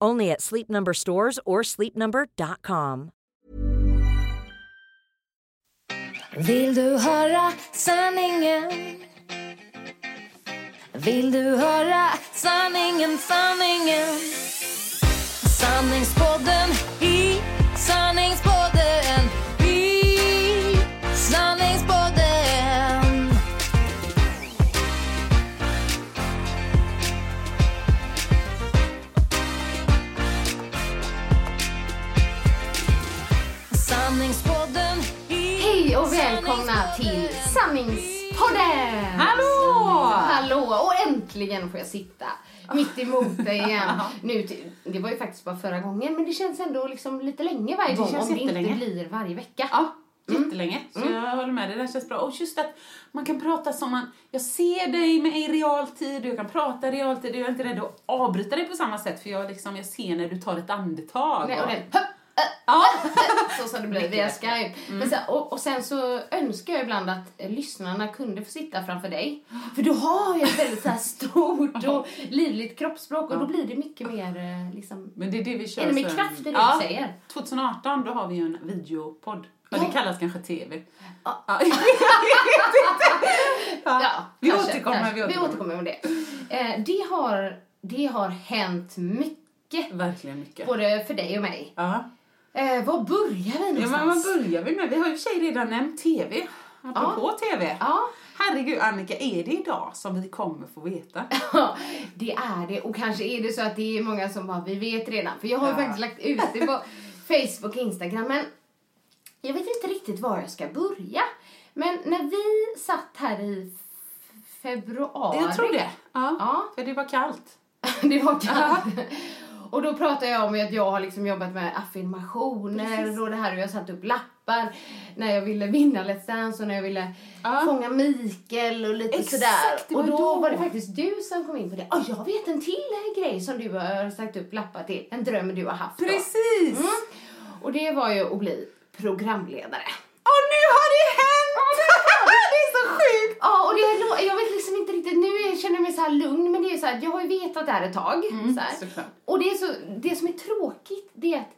Only at Sleep Number stores or sleepnumber.com. Vill du höra sanningen? Vill du höra sanningen, sanningen? Sanningspodden i sanningspodden välkomna till Sanningspodden! Hallå! Hallå! Och äntligen får jag sitta mitt emot dig igen. Nu, det var ju faktiskt bara förra gången, men det känns ändå liksom lite länge varje Det gång om det inte blir varje vecka. Ja, jättelänge. Så jag håller med, det där känns bra. Och just att man kan prata som man, jag ser dig med i realtid och jag kan prata i realtid jag är inte rädd att avbryta dig på samma sätt för jag, liksom, jag ser när du tar ett andetag. Nej, och och- ja. så som det blir via Skype. Men sen, och, och sen så önskar jag ibland att eh, lyssnarna kunde få sitta framför dig. För du har ju ett väldigt så här stort och livligt kroppsspråk och då blir det mycket mer eh, liksom... Men det är det vi kör Är det med kraft i det ja, du säger? 2018 då har vi ju en videopodd. Ja, det kallas kanske TV. Ja. Ja. Ja, vi kanske, återkommer, kanske. vi Vi återkommer. återkommer med det. Eh, det, har, det har hänt mycket, Verkligen mycket. både för dig och mig. Ja. Eh, var börjar vi Ja, men vad någonstans? börjar vi med? Vi har ju sig redan nämnt TV. Apropå TV. Ja. Herregud Annika, är det idag som vi kommer få veta? Ja, det är det. Och kanske är det så att det är många som bara, vi vet redan. För jag har ju Ja. faktiskt lagt ut det på Facebook och Instagram. Men jag vet inte riktigt var jag ska börja. Men när vi satt här i februari. Jag tror det. Ja. Ja. För det var kallt. det var kallt. Och då pratade jag om att jag har liksom jobbat med affirmationer och det här hur jag satt upp lappar när jag ville vinna Let's Dance och när jag ville Ja. fånga Mikael och lite Exakt, sådär. Och då, då. var det faktiskt du som kom in på det. Och jag vet en till grej som du har sagt upp lappar till. En dröm du har haft. Precis! Mm. Och det var ju att bli programledare. Och nu har det hänt! Det är så sjukt! Ja, och det jag vet liksom inte riktigt, nu känner jag mig så här lugn, men det är så här, jag har ju vetat det här ett tag. så här. såklart. Och det, är så, det som är tråkigt, det är att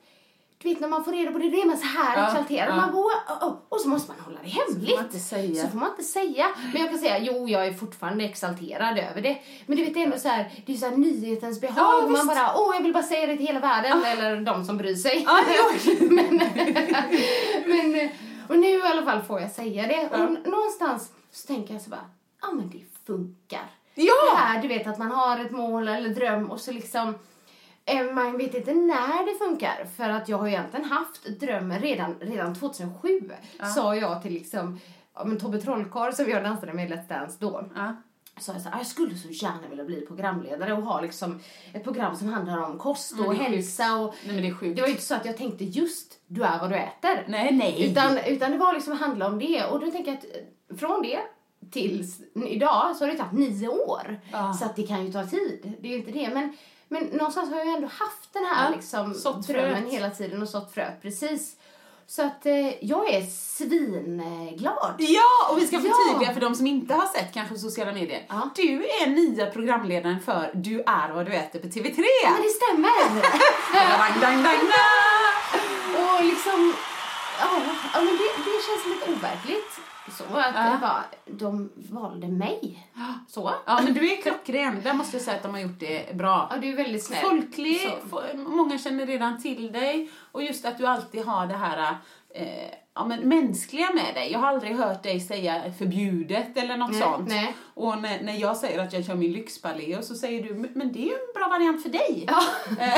du vet när man får reda på det, då är man så här Ja, exalterad. ja. Man bara, oh, oh, och så måste man hålla det hemligt. man inte säga. Så får man inte säga. Men jag kan säga, jo jag är fortfarande exalterad över det. Men du vet det är ändå så här, det är så här nyhetens behag. Ja, man visst. bara, åh jag vill bara säga det till hela världen. Eller de som bryr sig. Ja, men, i alla fall får jag säga det. Och någonstans så tänker jag så bara, ja men det funkar. Ja! Det här, du vet att man har ett mål eller dröm och så liksom eh, man vet inte när det funkar för att jag har egentligen haft drömmen redan, redan 2007 sa jag till liksom ja, men Tobbe Trollkarl som jag dansade med i Let's Dance då Ja. sa jag så här, "Ah, jag skulle så gärna vilja bli programledare och ha liksom ett program som handlar om kost och hälsa och Nej men det är sjukt. det var ju inte så att jag tänkte just du är vad du äter. Nej, nej. Utan, utan det var liksom att handla om det. Och då tänker jag att från det tills idag så har det tagit nio år. Ja. Så att det kan ju ta tid. Det är ju inte det. Men, men någonstans har jag ju ändå haft den här Ja, liksom, drömmen hela tiden och sått fröet. Precis. Så att eh, jag är svinglad. Ja, och vi ska Ja. förtydliga för de som inte har sett kanske sociala medier. Ja. Du är nya programledaren för Du är vad du äter på TV3. Men det stämmer! Dang, dang, dang. Och liksom, ja, ja men det, det känns lite overkligt. Så att Ja. bara, de valde mig. Så. Ja, men du är klockren. Där måste jag säga att de har gjort det bra. Ja, du är väldigt snäll. Folklig, många känner redan till dig. Och just att du alltid har det här, eh, ja, men mänskliga med dig. Jag har aldrig hört dig säga förbjudet eller något Nej, sånt. nej. Och när, när jag säger att jag kör min lyxbalé och så säger du, "Men- det är ju en bra variant för dig. Ja. Eh,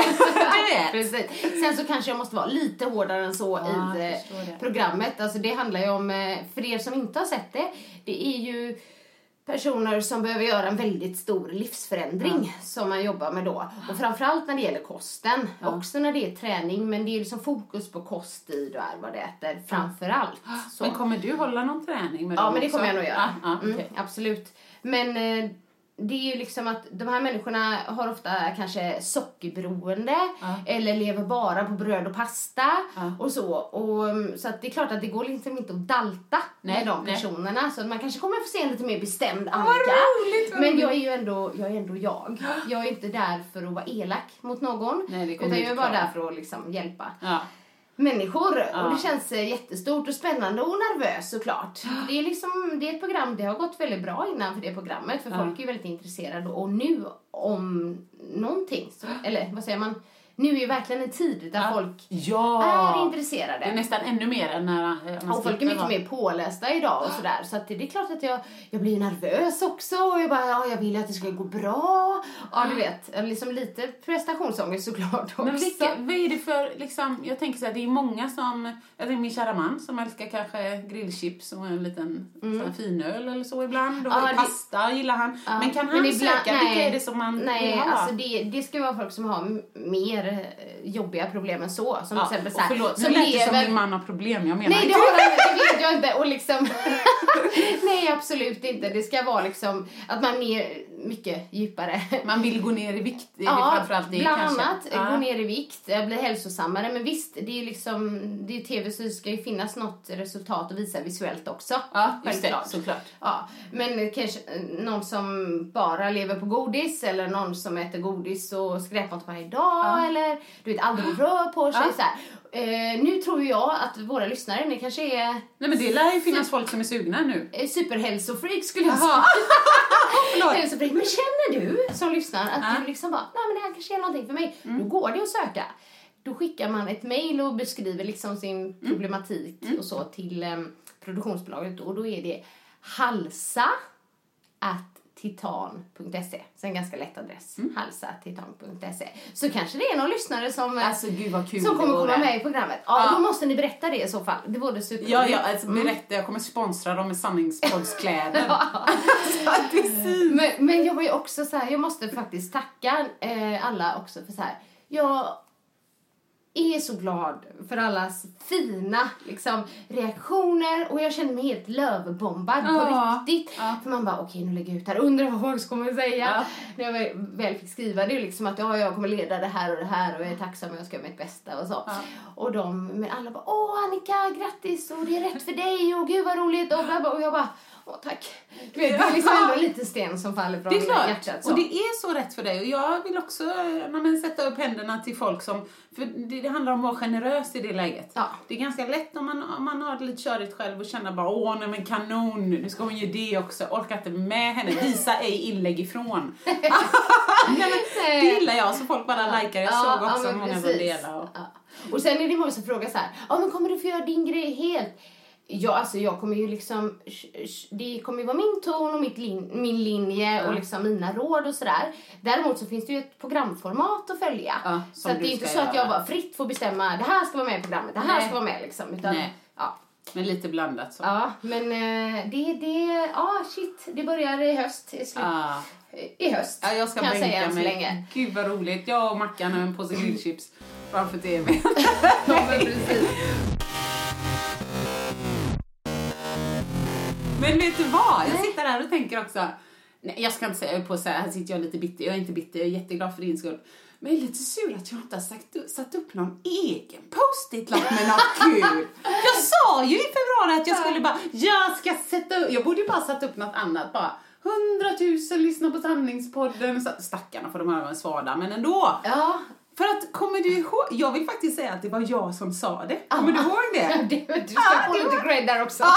du vet. Precis. Sen så kanske jag måste vara lite hårdare än så Ja, i eh, programmet. Alltså det handlar ju om, eh, för er som inte har sett det, det är ju personer som behöver göra en väldigt stor livsförändring som man jobbar med då. Och framförallt när det gäller kosten. Också när det är träning, men det är liksom fokus på kost, tid och är vad det äter framförallt. Så. Men kommer du hålla någon träning med Ja, men det också? kommer jag nog göra. Ja, ja, okej. mm, absolut. Men eh, det är ju liksom att de här människorna har ofta kanske sockerberoende eller lever bara på bröd och pasta Ja. och så. Och, mm, så att det är klart att det går liksom inte att dalta Nej, med de nej. personerna. Så att man kanske kommer få se en lite mer bestämd Annika. roligt, men jag är ju ändå jag. Är ändå jag. jag är inte där för att vara elak mot någon. Nej, utan jag är bara klara. där för att liksom hjälpa Ja. Människor. Ja. Och det känns eh, jättestort och spännande och nervös såklart. Det är, liksom, det är ett program, det har gått väldigt bra innan för det programmet. För folk är ju väldigt intresserade. Och nu om någonting, så, eller vad säger man? Nu är ju verkligen en tid där folk Ja! är intresserade. Det är nästan ännu mer än när eh, man Och folk är mycket mer pålästa idag och sådär. Så att det, det är klart att jag, jag blir nervös också. Och jag bara, ja, jag vill att det ska gå bra. Ja, du vet. Liksom lite prestationsångest såklart också. Men vilka, vad är det för, liksom, jag tänker så här, det är många som, jag tänker min kära man som älskar kanske grillchips och en liten sån här finöl eller så ibland. Och Mm. Ja, det- pasta gillar han. Ja, men kan han ibland- söka, vilka nej. är det som man Nej, vill ha? alltså det, det ska vara folk som har m- mer eh, jobbiga problem än så. Som ja, till exempel och så här, förlåt, nu som lät det som lever... min man har problem, jag menar Nej, det har det vet jag inte. Och liksom... Nej, absolut inte. Det ska vara liksom att man är mycket djupare. Man vill gå ner i vikt, Ja, det bland kanske. annat. Ja. Gå ner i vikt, bli hälsosammare. Men visst, det är liksom, det är tv så det ska ju finnas något resultat att visa visuellt också. Ja, just det, såklart. Ja, men kanske eh, någon som bara lever på godis eller någon som äter godis och skräpmat varje dag eller du vet aldrig rör på sig Ja. så här. Eh, nu tror jag att våra lyssnare, ni kanske är Nej men det lär ju finnas folk som är sugna nu. eh, superhälsofreak skulle jag säga. Hälsofreak. Men känner du som lyssnar att Ja. Mm. du liksom bara, nej men det här kanske är någonting för mig. Då går det att söka. Då skickar man ett mail och beskriver liksom sin Mm. problematik och så till eh, produktionsbolaget och då är det halsa at titan.se. Så en ganska lätt adress. Mm. halsa.titan.se. Så kanske det är någon lyssnare som, eh, Alltså som kommer komma med i programmet. Ja, Ja. då måste ni berätta det i så fall. Det vore superroligt. Ja, ja, alltså Mm. berätta, jag kommer sponsra dem med sanningspoddskläder. så att det är fint. Men, men jag var ju också så här, jag måste faktiskt tacka eh, alla också för så här. Jag är så glad för allas fina liksom, reaktioner och jag känner mig helt lövbombad på Ja, riktigt. ja. För man bara, okej nu lägger jag ut här, undrar vad folk kommer säga. Ja. När jag väl, fick skriva det liksom att ja, jag kommer leda det här och det här och jag är tacksam och jag ska göra mitt bästa och så. Och de, men alla bara, åh Annika grattis och det är rätt för dig och gud vad roligt och, och jag bara, åh tack. Du vet, det är liksom ändå en liten sten som faller från Det är klart. hjärtat. Så. Och det är så rätt för dig. Och jag vill också eh, men, sätta upp händerna till folk som... För det, det handlar om att vara generös i det läget. Ja. Det är ganska lätt om man, om man har det lite körigt själv och känner bara åh nej men kanon, nu ska hon ge det också. Orkar inte med henne. Visa ej inlägg ifrån. nej, men, det gillar jag, så folk bara likar. Jag såg också men många som delade. Och, Ja. Och sen är det många som frågar så här, ja men kommer du få göra din grej helt? Ja, alltså jag kommer ju liksom, det kommer ju vara min ton och mitt lin, min linje och liksom mina råd och sådär. Däremot så finns det ju ett programformat att följa. Ja, så att det är inte så att jag göra. bara fritt får bestämma, det här ska vara med i programmet, det här Nej. ska vara med liksom. Utan, Nej. Ja. men lite blandat så. ja, men eh, det, det, ja shit, det börjar i höst, i, slut, Ah. i höst. Ja, jag ska kan jag säga än så mig. länge. Gud vad roligt. Jag och Mackan och en påse grillchips framför tvn. men vet du vad? Jag sitter här och tänker också. Nej, jag ska inte säga, på att säga, här sitter jag lite bitter. Jag är inte bitter, jag är jätteglad för din skull. Men jag är lite sur att jag inte har sagt, satt upp någon egen post-it-lapp med något kul. Jag sa ju i februari att jag skulle bara, jag ska sätta upp, jag borde ju bara satt upp något annat bara. Hundratusen lyssnar på sanningspodden. Så- Stackarna får de höra en svada, men ändå. Ja, För att, kommer du ihåg? Jag vill faktiskt säga att det var jag som sa det. Kommer du ihåg det? det, du ska Ah, få lite var- cred där också.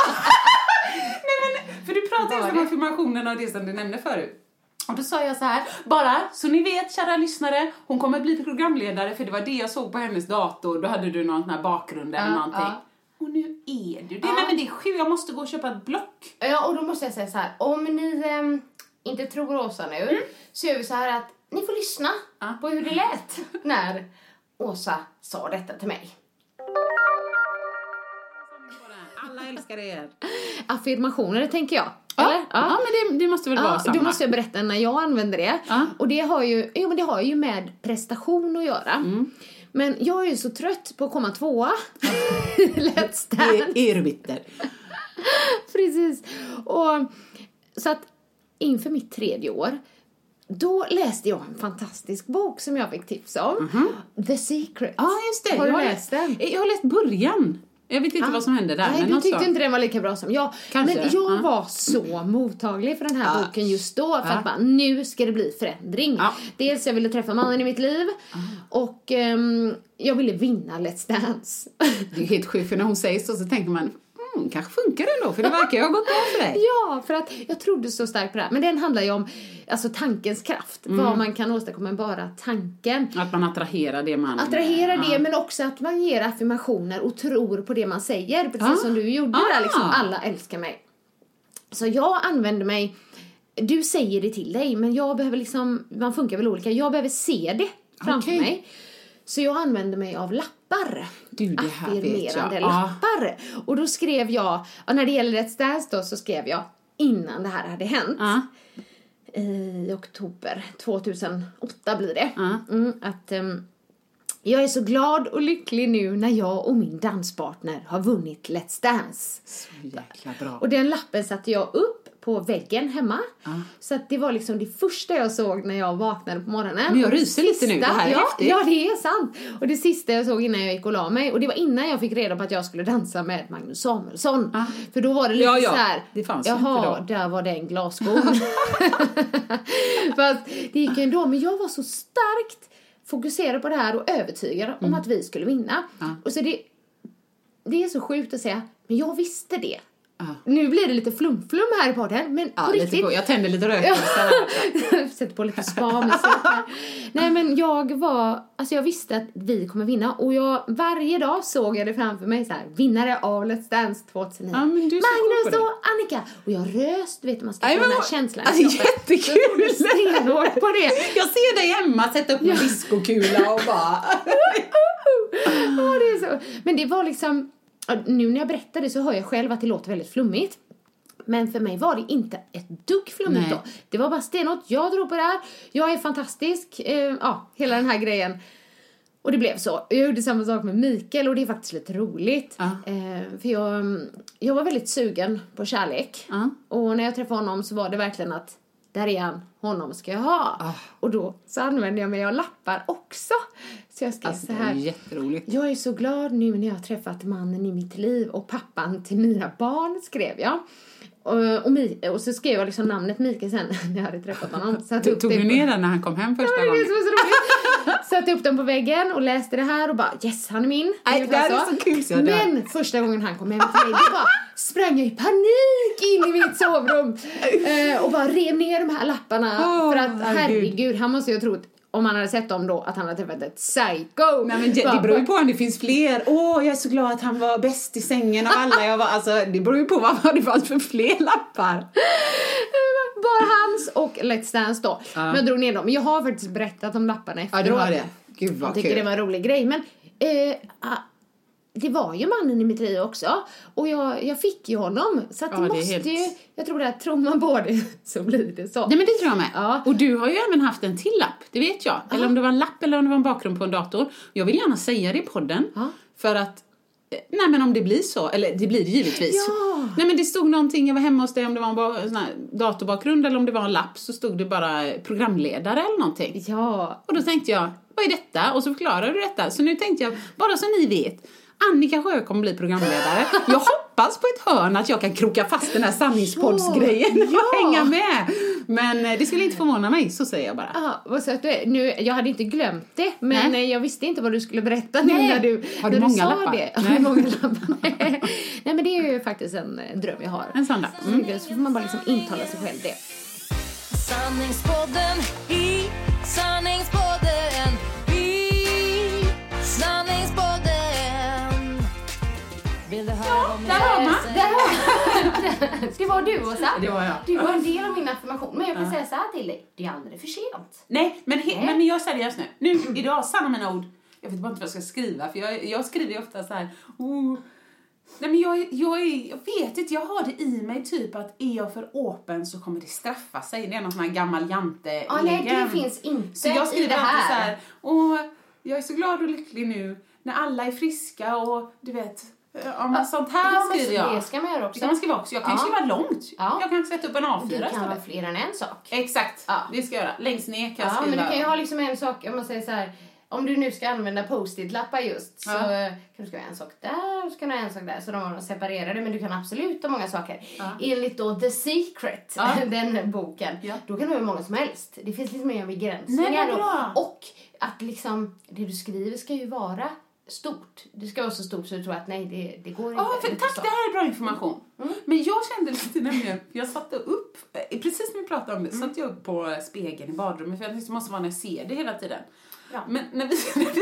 Nej, men, för du pratade just om affirmationerna och det som du nämnde förut. Och då sa jag så här, bara så ni vet kära lyssnare, hon kommer bli programledare för det var det jag såg på hennes dator, då hade du någon sån här bakgrund eller Ja, någonting. ja. Och nu är du det. Nej men det är sju, jag måste gå och köpa ett block. Ja, och då måste jag säga så här. Om ni ehm, inte tror Åsa nu så gör vi så här att ni får lyssna på hur det lät när Åsa sa detta till mig. Älskar er. Affirmationer, tänker jag. Ja, Eller? ja. men det, det måste väl vara Ja, samma? då måste jag berätta när jag använder det. Ja. Och det har ju, jo, men det har ju med prestation att göra. Mm. Men jag är ju så trött på att komma tvåa Let's Dance. Det är du bitter. Precis. Och, så att inför mitt tredje år, då läste jag en fantastisk bok som jag fick tips om. The Secret. Ja, just det. Har du jag läst den? Jag har läst början. Jag vet inte vad som hände där. Nej, men du något tyckte så. inte den var lika bra som jag. Kanske, Men jag ja. var så mottaglig för den här Ja. boken just då. För att bara, nu ska det bli förändring. Ja. Dels jag ville träffa mannen i mitt liv. Och ehm, jag ville vinna Let's Dance. Det är helt sjukt, för när hon säger så så tänker man, mm, kanske funkar det ändå, för det verkar ju ha gått bra för dig. Ja, för att jag trodde så starkt på det här. Men den handlar ju om alltså, tankens kraft. Mm. Vad man kan åstadkomma med bara tanken. Att man attraherar det man... Attrahera Ja. det, men också att man ger affirmationer och tror på det man säger. Precis Ah. som du gjorde Ah. där, liksom. Alla älskar mig. Så jag använder mig... Du säger det till dig, men jag behöver liksom... Man funkar väl olika. Jag behöver se det framför Okej. mig. Så jag använder mig av lappar. Du, det här vet jag. Affirmerande Ja. lappar. Och då skrev jag, ja, när det gäller Let's Dance då, så skrev jag innan det här hade hänt. Ja. I oktober 2008 blir det. Ja. Mm, att ehm, jag är så glad och lycklig nu när jag och min danspartner har vunnit Let's Dance. Så jäkla bra. Och den lappen satte jag upp på väggen hemma. Så att det var liksom det första jag såg när jag vaknade på morgonen. Men jag ryser lite nu, det här är ja, häftigt. Ja, det är sant. Och det sista jag såg innan jag gick och la mig, och det var innan jag fick reda på att jag skulle dansa med Magnus Samuelsson. Ja. För då var det lite Ja, ja. så här. Det fanns Jaha, inte där var den glasskon. Fast det gick ändå, men jag var så starkt fokuserad på det här och övertygad Mm. om att vi skulle vinna. Och så det, det är så sjukt att säga, men jag visste det. Ja. Nu blir det lite flum-flum här i podden, men Ja, på lite riktigt. Jag tänder lite rökelse. Sätter på lite spa-musik här. Nej men jag var, alltså jag visste att vi kommer vinna och jag, varje dag såg jag det framför mig så här, vinnare av Let's Dance 2009. Ja, Magnus och Annika! Och jag röst, du vet man ska få den här känslan. Alltså, jättekul! Stenhårt på det. Jag ser dig hemma sätta upp en diskokula och bara... Ja, det är så. Men det var liksom, ja, nu när jag berättar det så hör jag själv att det låter väldigt flummigt. Men för mig var det inte ett dugg flummigt då. Det var bara stenhårt, jag tror på det här, jag är fantastisk, eh, ja, hela den här grejen. Och det blev så. Jag gjorde samma sak med Mikael och det är faktiskt lite roligt. Ja. Eh, för jag, mm, jag var väldigt sugen på kärlek. Ja. Och när jag träffade honom så var det verkligen att där är han, honom ska jag ha. Ah. Och då så använde jag mig av lappar också. Så jag skrev Alltså, så det är här. jätteroligt. Jag är så glad nu när jag har träffat mannen i mitt liv och pappan till mina barn, skrev jag. Och, och, Mi- och så skrev jag liksom namnet Mikael sen när jag hade träffat honom. Satte upp Tog det du ner den när han kom hem första det gången? det. Satte upp den på väggen och läste det här och bara yes, han är min. Ungefär det här är så kul, så. Men första gången han kom hem till mig, då bara sprang jag i panik in i mitt sovrum eh, och bara rev ner de här lapparna. Åh, för att herregud. han måste ju ha trott om han hade sett dem då att han hade träffat ett psycho. Nej, men det, det beror ju på om det finns fler. Åh, jag är så glad att han var bäst i sängen av alla. Jag var, alltså, det beror ju på vad det fanns för fler lappar. Bara hans och Let's Dance då. Men jag drog ner dem. Men jag har faktiskt berättat om lapparna Ja, efteråt. du har det. Gud vad Jag tycker kul. det var en rolig grej. Men eh, ah, det var ju mannen i mitt liv också. Och jag, jag fick ju honom. Så att Ja, det det måste helt- ju... Jag tror att tror man på det så blir det så. Nej men det tror jag med. Ja. Och du har ju även haft en till lapp, det vet jag. Eller om det var en lapp eller om det var en bakgrund på en dator. Jag vill gärna säga det i podden. Ja. För att, eh, nej men om det blir så, eller det blir det givetvis. Ja. Nej men det stod någonting, jag var hemma hos dig om det var en sån här datorbakgrund eller om det var en lapp så stod det bara eh, programledare eller någonting. Ja. Och då tänkte jag, vad är detta? Och så förklarade du detta. Så nu tänkte jag, bara så ni vet, Annika Sjö kommer bli programledare. Jag hoppas på ett hörn att jag kan kroka fast den här sanningspoddsgrejen och Ja. hänga med. Men eh, det skulle inte förvåna mig, så säger jag bara. Ah, vad söt du är. Nu, jag hade inte glömt det, men Nej. eh, jag visste inte vad du skulle berätta nu Nej. när du, Har du när många sa lappar? det. Har du många lappar? Nej. Nej, men det är ju faktiskt en eh, dröm jag har. En sån lapp. Jag, Så får man bara liksom intala sig själv det. Sanningspodden i sanningspodden i sanningspodden Där har man. Där har Det var du Åsa. Det var jag. Du var en del av min affirmation. Men jag kan säga så här till dig. Det är aldrig för sent. Nej, men, Nej. men jag är seriös nu. Nu, idag, sanna mina ord. Jag vet bara inte vad jag ska skriva, för jag, jag skriver ju ofta så här. Oh. Nej, men jag, jag, är, jag vet inte, jag har det i mig typ att är jag för öppen så kommer det straffa sig. Det är någon sån här gammal jante Ja, nej, det finns inte Så jag skriver alltid så här. här. Åh, jag är så glad och lycklig nu när alla är friska och du vet, ja, men sånt här Ja, skriver jag. Det ska man göra också. Det kan man skriva också. Jag kan Ja. skriva långt. Ja. Jag kan sätta upp en A4 Du kan ha fler än en sak. Exakt, Ja. det ska jag göra. Längst ner kan jag Ja, skriva. men du kan ju ha liksom en sak, om man säger så här, om du nu ska använda post-it-lappar just så eh, kan du skriva en sak där och så kan du ha en sak där så de har separerade men du kan absolut ha många saker. Ja. Enligt då The Secret, den boken, då kan du ha hur många som helst. Det finns liksom inga begränsningar. Nej, bra. Och att liksom, det du skriver ska ju vara stort. Det ska vara så stort så du tror att nej det, det går Ja, inte. för Det är tack, det här är bra information. Mm. Men jag kände lite nämligen, för jag satte upp, eh, precis när vi pratade om det, Mm. satte jag upp på spegeln i badrummet för jag tänkte det måste vara när jag ser det hela tiden. Ja. Men när vi, när vi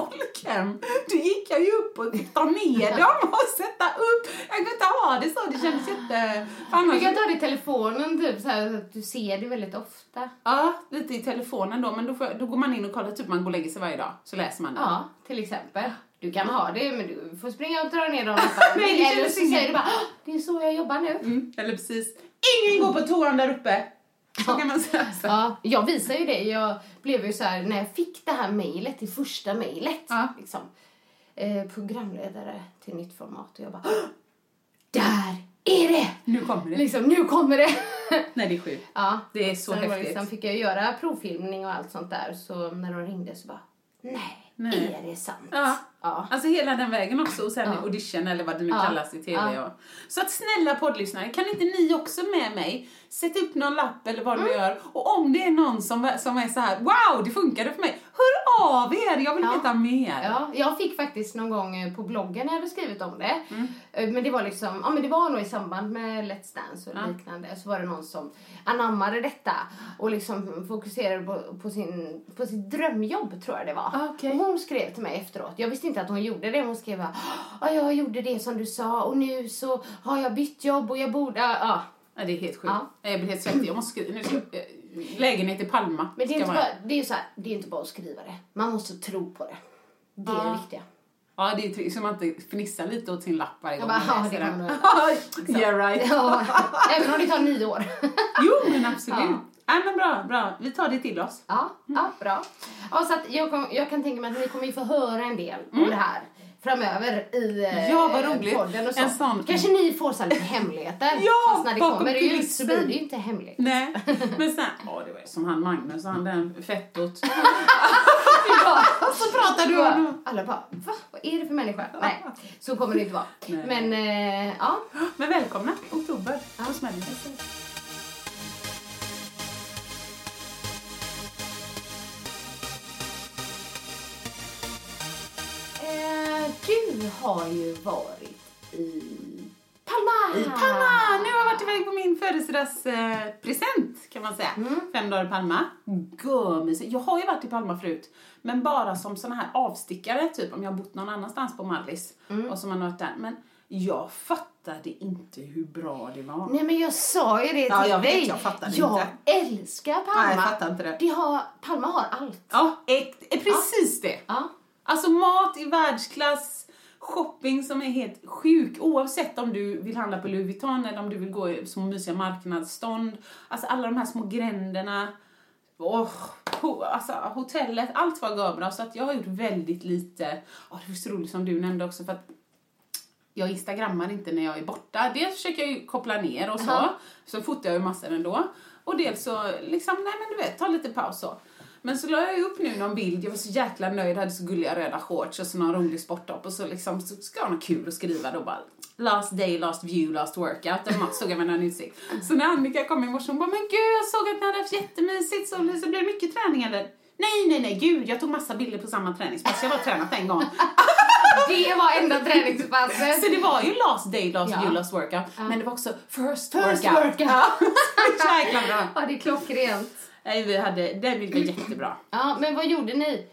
fick folk hem, då gick jag ju upp och ta ner dem och sätta upp. Jag kunde inte ha det så, det kändes jätte... annars- Du kan ta det i telefonen typ så här, så att du ser det väldigt ofta. Ja, lite i telefonen då, men då, får, då går man in och kollar, typ man går och lägger sig varje dag, så läser man det. Ja, till exempel. Du kan ha det, men du får springa och dra ner de lapparna. Nej, det Eller så säger du bara, "Ah, det är så jag jobbar nu. Mm, eller precis. Ingen går på toan där uppe! Så kan man säga. Så. Ja, jag visar ju det. Jag blev ju så här, när jag fick det här mejlet, det första mejlet, Ja. liksom, eh, programledare till nytt format och jag bara, "Ah, där är det! Nu kommer det. Liksom, nu kommer det! Nej, det är sjukt. ja. Det är så Sen häftigt. Liksom, fick jag göra provfilmning och allt sånt där, så när de ringde så bara, nej, Nej. är det sant? Ja. Ja. Alltså hela den vägen också och sen Ja. audition eller vad det nu Ja. kallas i tv. Ja. Så att snälla poddlyssnare, kan inte ni också med mig sätta upp någon lapp eller vad Mm. du gör och om det är någon som, som är så här: wow det funkade för mig, hör av er, jag vill Ja. veta mer. Ja, jag fick faktiskt någon gång eh, på bloggen när jag hade skrivit om det. Mm. Eh, Men det var liksom, ja men det var nog i samband med Let's Dance och Ja. liknande. Så var det någon som anammade detta och liksom fokuserade på, på, sin, på sitt drömjobb tror jag det var. Ah, okej. Och hon skrev till mig efteråt, jag visste inte att hon gjorde det. Hon skrev bara, ja jag gjorde det som du sa och nu så har jag bytt jobb och jag borde, ja. ja. Det är helt sjukt. Ja. Jag blir helt svettig. Jag måste skriva, nu ska, eh, lägenhet i Palma. Men det är, inte bara, det är så här, det är inte bara att skriva det. Man måste tro på det. Det är Ja. det viktiga. Ja, det är så man inte fnissar lite åt sin lapp varje gång man läser den. yeah right. Ja, även om det tar nio år. Jo, men absolut. Ja. Nej, men bra, bra. Vi tar det till oss. Ja, ja bra. Ja, så att jag, kom, jag kan tänka mig att ni kommer ju få höra en del om det här framöver i eh, Mm. Ja, vad roligt. podden och så. En sån- Kanske ni får så lite hemligheter. Ja, Fast när det kommer ut så blir det ju inte hemligt. Nej, men sen, åh det var som han Magnus, han den fettot. så pratar du om- Alla bara, va? Vad är det för människa? Nej, så kommer det inte vara. Nej. Men eh, ja, Men välkomna, oktober. Ja. Smäller. eh, du har ju varit i Palma. I Palma! Nu har jag varit iväg på min födelsedagspresent eh, present, kan man säga. Fem dagar i Palma. Görmysigt. Jag har ju varit i Palma förut, men bara som såna här avstickare, typ om jag har bott någon annanstans på Mallis och som man har varit där. Men jag fattade inte hur bra det var. Nej men jag sa ju det till Ja, jag vet, dig. jag fattar jag inte. älskar Palma. Nej, jag fattar inte det. De har, Palma har allt. Ja, ett, är precis det. Ja. Alltså mat i världsklass, shopping som är helt sjuk oavsett om du vill handla på Louis Vuitton eller om du vill gå i små mysiga marknadsstånd. Alltså alla de här små gränderna. Oh, ho, alltså hotellet, allt var görbra så att jag har gjort väldigt lite. Oh, det var så roligt som du nämnde också för att jag instagrammar inte när jag är borta. Dels försöker jag ju koppla ner och så, Aha. så fotar jag ju massor ändå. Och dels så, liksom, nej men du vet, ta lite paus så. Men så la jag upp nu någon bild, jag var så jäkla nöjd, hade så gulliga röda shorts och så någon rolig sporttopp och så liksom, så ska jag ha något kul att skriva då bara Last day, last view, last workout. Och såg jag med någon utsikt. Så när Annika kom i morse hon bara, men gud jag såg att ni hade haft jättemysigt, så, så blir det mycket träning eller? Nej, nej, nej, gud, jag tog massa bilder på samma träningspass, jag har bara tränat en gång. Det var enda träningspasset. Så det var ju last day, last Ja. view, last workout. Men det var också first, First workout. workout. Ja, så jäkla bra. Ja, det är klockrent. Nej, vi hade, det var jättebra. Ja, men vad gjorde ni?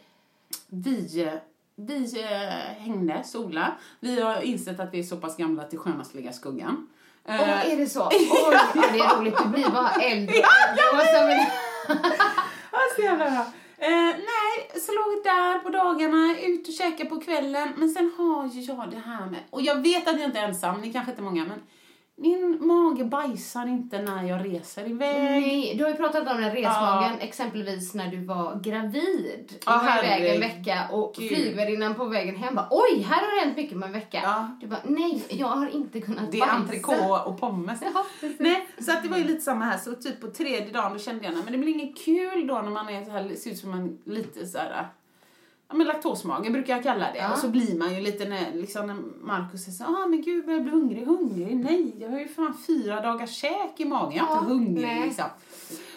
Vi, vi eh, hängde, sola. Vi har insett att vi är så pass gamla att det är skönast ligga i skuggan. Åh, är det så? Oj, ja, det är roligt. Du blir bara äldre och äldre. Och så vill... Ja, så jävla bra. Eh, nej, så låg jag där på dagarna, ut och käka på kvällen. Men sen har ju jag det här med, och jag vet att jag inte är ensam, ni kanske inte är många, men min mage bajsar inte när jag reser iväg. Nej, du har ju pratat om den resmagen, exempelvis när du var gravid. Ja, du var iväg en vecka och flygvärdinnan på vägen hem bara oj, här har det hänt mycket på en vecka. Ja. Du bara nej, jag har inte kunnat Det är bajsa. entrecote och pommes. Ja. Nej, så att det var ju lite samma här. Så typ på tredje dagen då kände jag, nej, men det blir inget kul då när man är så här, ser ut som en lite så här, ja men laktosmage brukar jag kalla det. Ja. Och så blir man ju lite när, liksom när Markus säger så ah men gud jag blir hungrig, hungrig. Nej, jag har ju fan fyra dagars käk i magen. Jag är inte Ja, hungrig nej. liksom.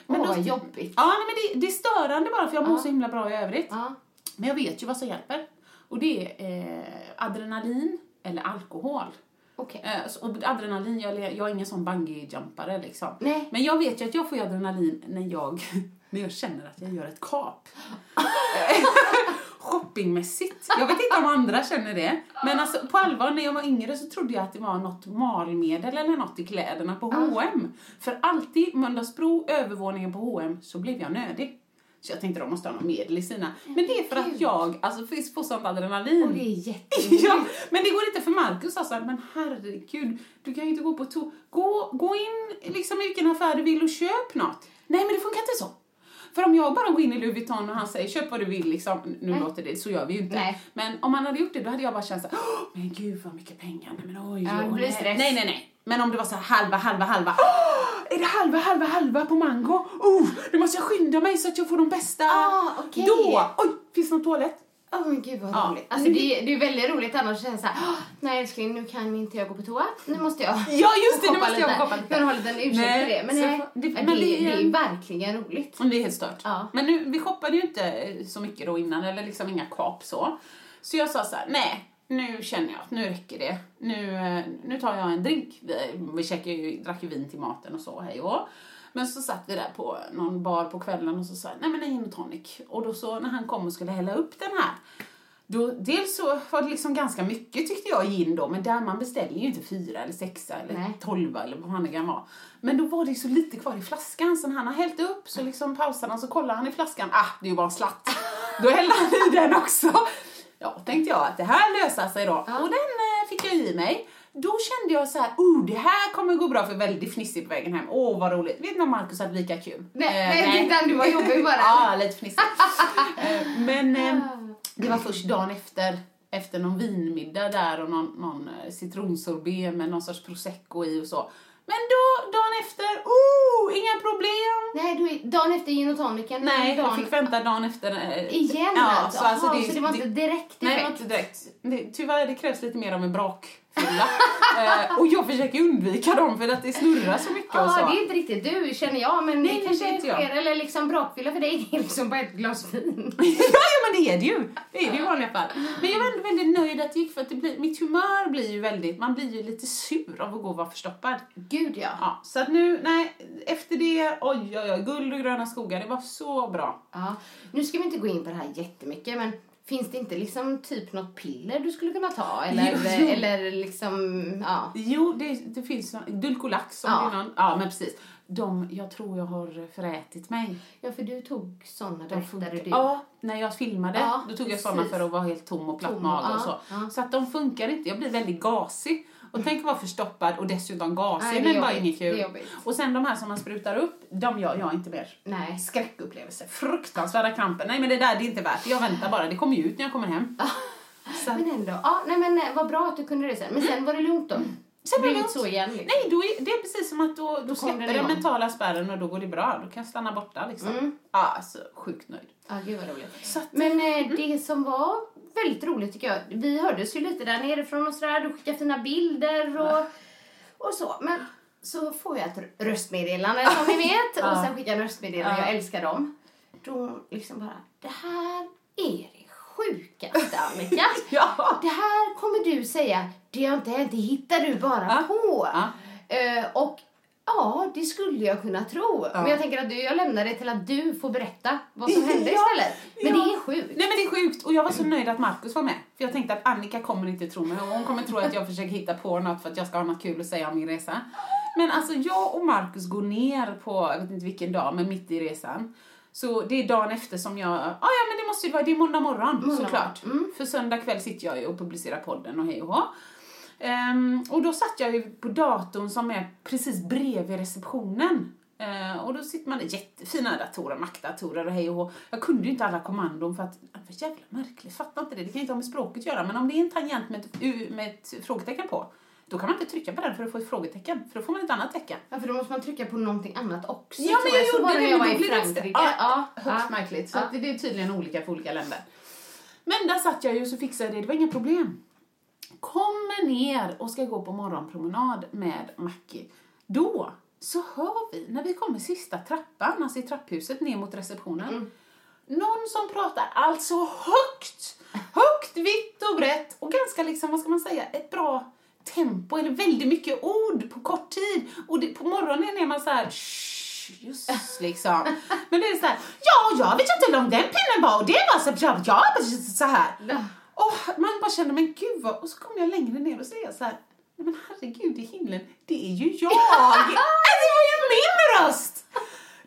Åh, då- vad jobbigt. Ja, nej, men det, det är störande bara för jag mår Ja. så himla bra i övrigt. Ja. Men jag vet ju vad som hjälper. Och det är eh, adrenalin eller alkohol. Okej. Eh, och adrenalin, jag, jag är ingen sån bungee-jumpare liksom. Nej. Men jag vet ju att jag får adrenalin när jag, när jag känner att jag gör ett kap. Shoppingmässigt. Jag vet inte om andra känner det. Men alltså på allvar, när jag var yngre så trodde jag att det var något malmedel eller något i kläderna på H&M. För alltid, Mölndalsbro, övervåningen på H&M så blev jag nödig. Så jag tänkte de måste ha något medel i sina. Men det är för att jag alltså, får sånt adrenalin. Och det är jätteroligt. Ja, men det går inte för Markus alltså. Men herregud, du kan ju inte gå på to gå, gå in liksom i vilken affär du vill och köp något. Nej, men det funkar inte så. För om jag bara går in i Louis Vuitton och han säger köp vad du vill liksom, nu Nej. låter det, så gör vi ju inte. Nej. Men om han hade gjort det då hade jag bara känt såhär, "Åh, men gud vad mycket pengar, nej men oj, Ja, oj, nej. nej, nej, nej. Men om det var så halva, halva, halva. Åh, är det halva, halva, halva på mango? Oh, nu måste jag skynda mig så att jag får de bästa. Ah, okej. Då, oj, finns det någon toalett? Åh men gud vad Ja. roligt. Alltså det, är- det är väldigt roligt annars att känna såhär, "Åh, nej älskling nu kan inte jag gå på toa, nu måste jag Ja, just det, nu måste jag lite." shoppa lite. För att ha en ursäkt för det. Men, nej, det- det, men det, det är- är ju verkligen roligt. Det är helt stört. Ja. Men nu, vi shoppade ju inte så mycket då innan, eller liksom inga kap så. Så jag sa så här: nej, nu känner jag att nu räcker det. Nu, eh, nu tar jag en drink. Vi, vi käkade ju, drack ju vin till maten och så, hej och. Men så satt vi där på någon bar på kvällen och så sa jag, nej men en gin och tonic. Och då så när han kom och skulle hälla upp den här, då, dels så var det liksom ganska mycket tyckte jag gin då, men där man beställer ju inte fyra eller sexa eller Nej. tolva eller vad fan det kan vara. Men då var det så lite kvar i flaskan så när han har hällt upp så liksom pausade han så kollar han i flaskan, ah det är ju bara en slatt. Då hällde han i den också. Ja, tänkte jag att det här löser sig då. Och den eh, fick jag i mig. Då kände jag så här, oh det här kommer gå bra för väldigt fnissig på vägen hem. Åh vad roligt. Vet ni om Markus hade lika kul? Nej, Eh, nej, titta, du var jobbig bara. ja, lite fnissig. Eh, Men eh, det var först dagen efter, efter någon vinmiddag där och någon, någon eh, citronsorbet med någon sorts prosecco i och så. Men då, dagen efter, oh, inga problem. Nej, du, dagen efter gin och tonicen. Nej, dagen... jag fick vänta dagen efter. eh, Igen ja, alltså? Så, alltså Aha, det, så det var inte direkt Nej, det var effekt? inte direkt. Det, tyvärr, det krävs lite mer av en brakfylla. eh, och jag försöker undvika dem för att det snurrar så mycket. Ja, det är inte riktigt du känner jag, men Nej, det kanske inte sker. Eller liksom brakfylla för dig, det är liksom bara ett glas vin. ja, ja, men det är det ju. Det är det ju i vanliga fall. Men jag var ändå väldigt nöjd att det gick för att det blir, mitt humör blir ju väldigt, man blir ju lite sur av att gå och vara förstoppad. Gud ja. Ja, så att nu, nej, efter det, oj, oj, oj, guld och gröna skogar, det var så bra. ja. Nu ska vi inte gå in på det här jättemycket, men finns det inte liksom typ något piller du skulle kunna ta? Eller, Jo, eller liksom, ja. Jo, det, det finns Dulcolax om Ja. det är någon. Ja, men precis. De, jag tror jag har förätit mig. Ja, för du tog såna De där du... Ja, när jag filmade Ja, då tog jag sådana för att vara helt tom och platt Tom, mage och så. ja. Så att de funkar inte. Jag blir väldigt gasig. Och tänk att vara förstoppad och dessutom gasig. Nej, det jobbigt. inget kul. Och sen de här som man sprutar upp, de gör jag inte mer. Nej. Skräckupplevelse. Fruktansvärda kramper. Nej men det där det är inte värt. Jag väntar bara. Det kommer ju ut när jag kommer hem. Så Men ändå, ja, nej men eh, vad bra att du kunde det sen. Men sen var det lugnt då? Sen var det inte så igen liksom. Nej, då är, det är precis som att då, då, kom släpper den mentala spärren och då går det bra. Då kan jag stanna borta liksom. Mm. Ja, alltså sjukt nöjd. Ja, gud vad roligt. Att, Men eh, det som var väldigt roligt tycker jag, vi hördes ju lite där nerifrån och sådär, du skickade fina bilder och, och så. Men så får jag ett röstmeddelande som ni vet och sen skickar jag röstmeddelande, Ja. jag älskar dem. Då liksom bara, det här är det sjukaste Annika. Ja. Det här kommer du säga, det har inte hänt, det hittar du bara på. Eh, och Ja, det skulle jag kunna tro. Men jag tänker att du, jag lämnar det till att du får berätta vad som hände Ja, istället. Men ja. det är sjukt. Nej men det är sjukt och jag var så nöjd att Markus var med. För jag tänkte att Annika kommer inte tro mig och hon kommer tro att jag försöker hitta på något för att jag ska ha något kul att säga om min resa. Men alltså jag och Markus går ner på, jag vet inte vilken dag, men mitt i resan. Så det är dagen efter som jag, ah, ja men det måste ju vara, det är måndag morgon Måndag såklart. För söndag kväll sitter jag och publicerar podden och hej och hå. Ehm, och då satt jag ju på datorn som är precis bredvid receptionen. Eh, och då sitter man där, jättefina datorer, Mac-datorer och hej och. Jag kunde ju inte alla kommandon för att, var jävla märkligt, fattar inte det. Det kan ju inte ha med språket att göra, men om det är en tangent med ett, med ett frågetecken på, då kan man inte trycka på den för att få ett frågetecken, för då får man ett annat tecken. Ja, för då måste man trycka på någonting annat också. Ja, men jag Så gjorde det, när jag var i Frankrike. extra- Ja, Högst ja. märkligt, så Ja. det, är tydligen olika för olika länder. Men där satt jag ju och så fixade jag det, det var inga problem. Kommer ner och ska gå på morgonpromenad med Mackie. Då så hör vi, när vi kommer sista trappan, alltså i trapphuset ner mot receptionen, någon som pratar alltså högt, högt, vitt och brett och ganska liksom, vad ska man säga, ett bra tempo eller väldigt mycket ord på kort tid. Och det, på morgonen är man så här "Shh, just liksom. Men det är så här, ja, jag vet inte hur lång den pinnen var och det var så, ja, så här. Och man bara känner, men gud vad, och så kommer jag längre ner och säger så här, nej men herregud i himlen, det är ju jag! Äh, det var ju min röst!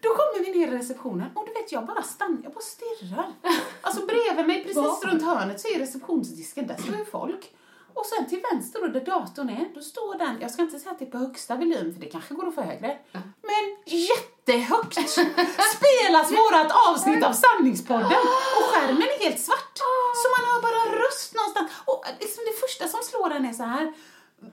Då kommer vi ner i receptionen och du vet jag bara stannar, jag bara stirrar. Alltså bredvid mig precis runt hörnet så är receptionsdisken, där står ju folk. Och sen till vänster då, där datorn är, då står den, jag ska inte säga att det är på högsta volym för det kanske går att få högre, men jättehögt spelas vårat avsnitt av Sanningspodden och skärmen är helt svart. Så man hör bara röst någonstans. Och liksom det första som slår en är så här.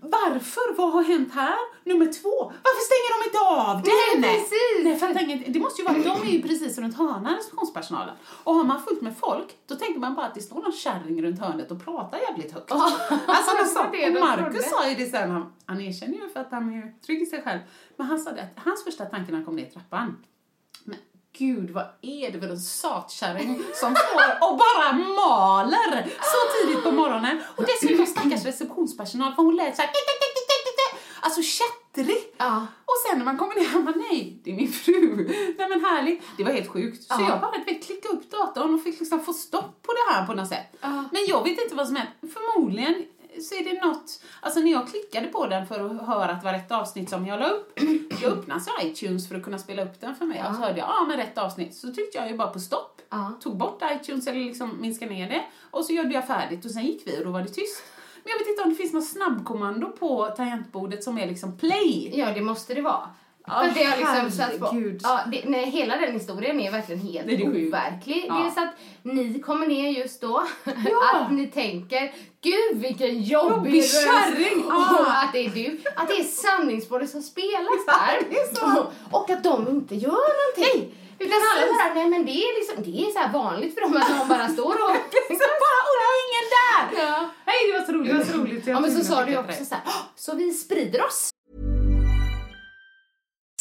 Varför? Vad har hänt här? Nummer två. Varför stänger de inte av den? Nej, precis. Nej, för inget, det måste ju vara, de är ju precis runt hörnan, receptionspersonalen. Och har man fullt med folk, då tänker man bara att det står någon kärring runt hörnet och pratar jävligt högt. alltså, var det och de Marcus sa ju det sen, han, han erkänner ju för att han är trygg i sig själv. Men han sa det att hans första tanke när han kom ner i trappan, gud vad är det för en satkärring som står och bara maler så tidigt på morgonen. Och dessutom stackars receptionspersonal för hon lät så här Alltså kättrig. Ja. Och sen när man kommer ner, man nej, det är min fru. Nej men härligt. Det var helt sjukt. Så Ja. jag bara vet, klickade upp datorn och fick liksom få stopp på det här på något sätt. Ja. Men jag vet inte vad som hänt. Förmodligen så är det något, alltså när jag klickade på den för att höra att det var rätt avsnitt som jag la upp, då öppnas iTunes för att kunna spela upp den för mig. Och så hörde jag, ja men rätt avsnitt. Så tryckte jag ju bara på stopp, Ja. tog bort iTunes eller liksom minskade ner det. Och så gjorde jag färdigt och sen gick vi och då var det tyst. Men jag vet inte om det finns något snabbkommando på tangentbordet som är liksom play. Ja, det måste det vara. Ja, För det har liksom satt på, ja, det, nej, hela den historien är verkligen helt Det är overklig. Ja. Dels att ni kommer ner just då, Ja. att ni tänker gud vilken jobbig, Jobbig röst." kärring. Och Ja. att det är du, att det är sanningsbordet som spelas där. är så. Och, och att de inte gör någonting. Utan alla bara, nej men det är liksom, det är så här vanligt för dem att de bara står och... Så bara, och det var ingen där! Ja. Nej, det var så roligt, det var så roligt. Jag Ja men så sa du också så här, "Åh, så vi sprider oss.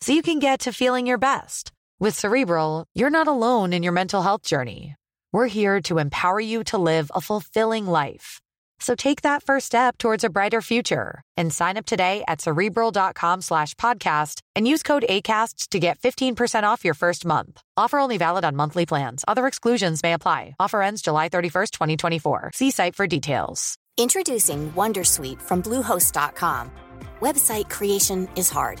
so you can get to feeling your best. With Cerebral, you're not alone in your mental health journey. We're here to empower you to live a fulfilling life. So take that first step towards a brighter future and sign up today at cerebral.com slash podcast and use code ACAST to get 15% off your first month. Offer only valid on monthly plans. Other exclusions may apply. Offer ends July 31st, 2024. See site for details. Introducing Wondersuite from Bluehost.com. Website creation is hard,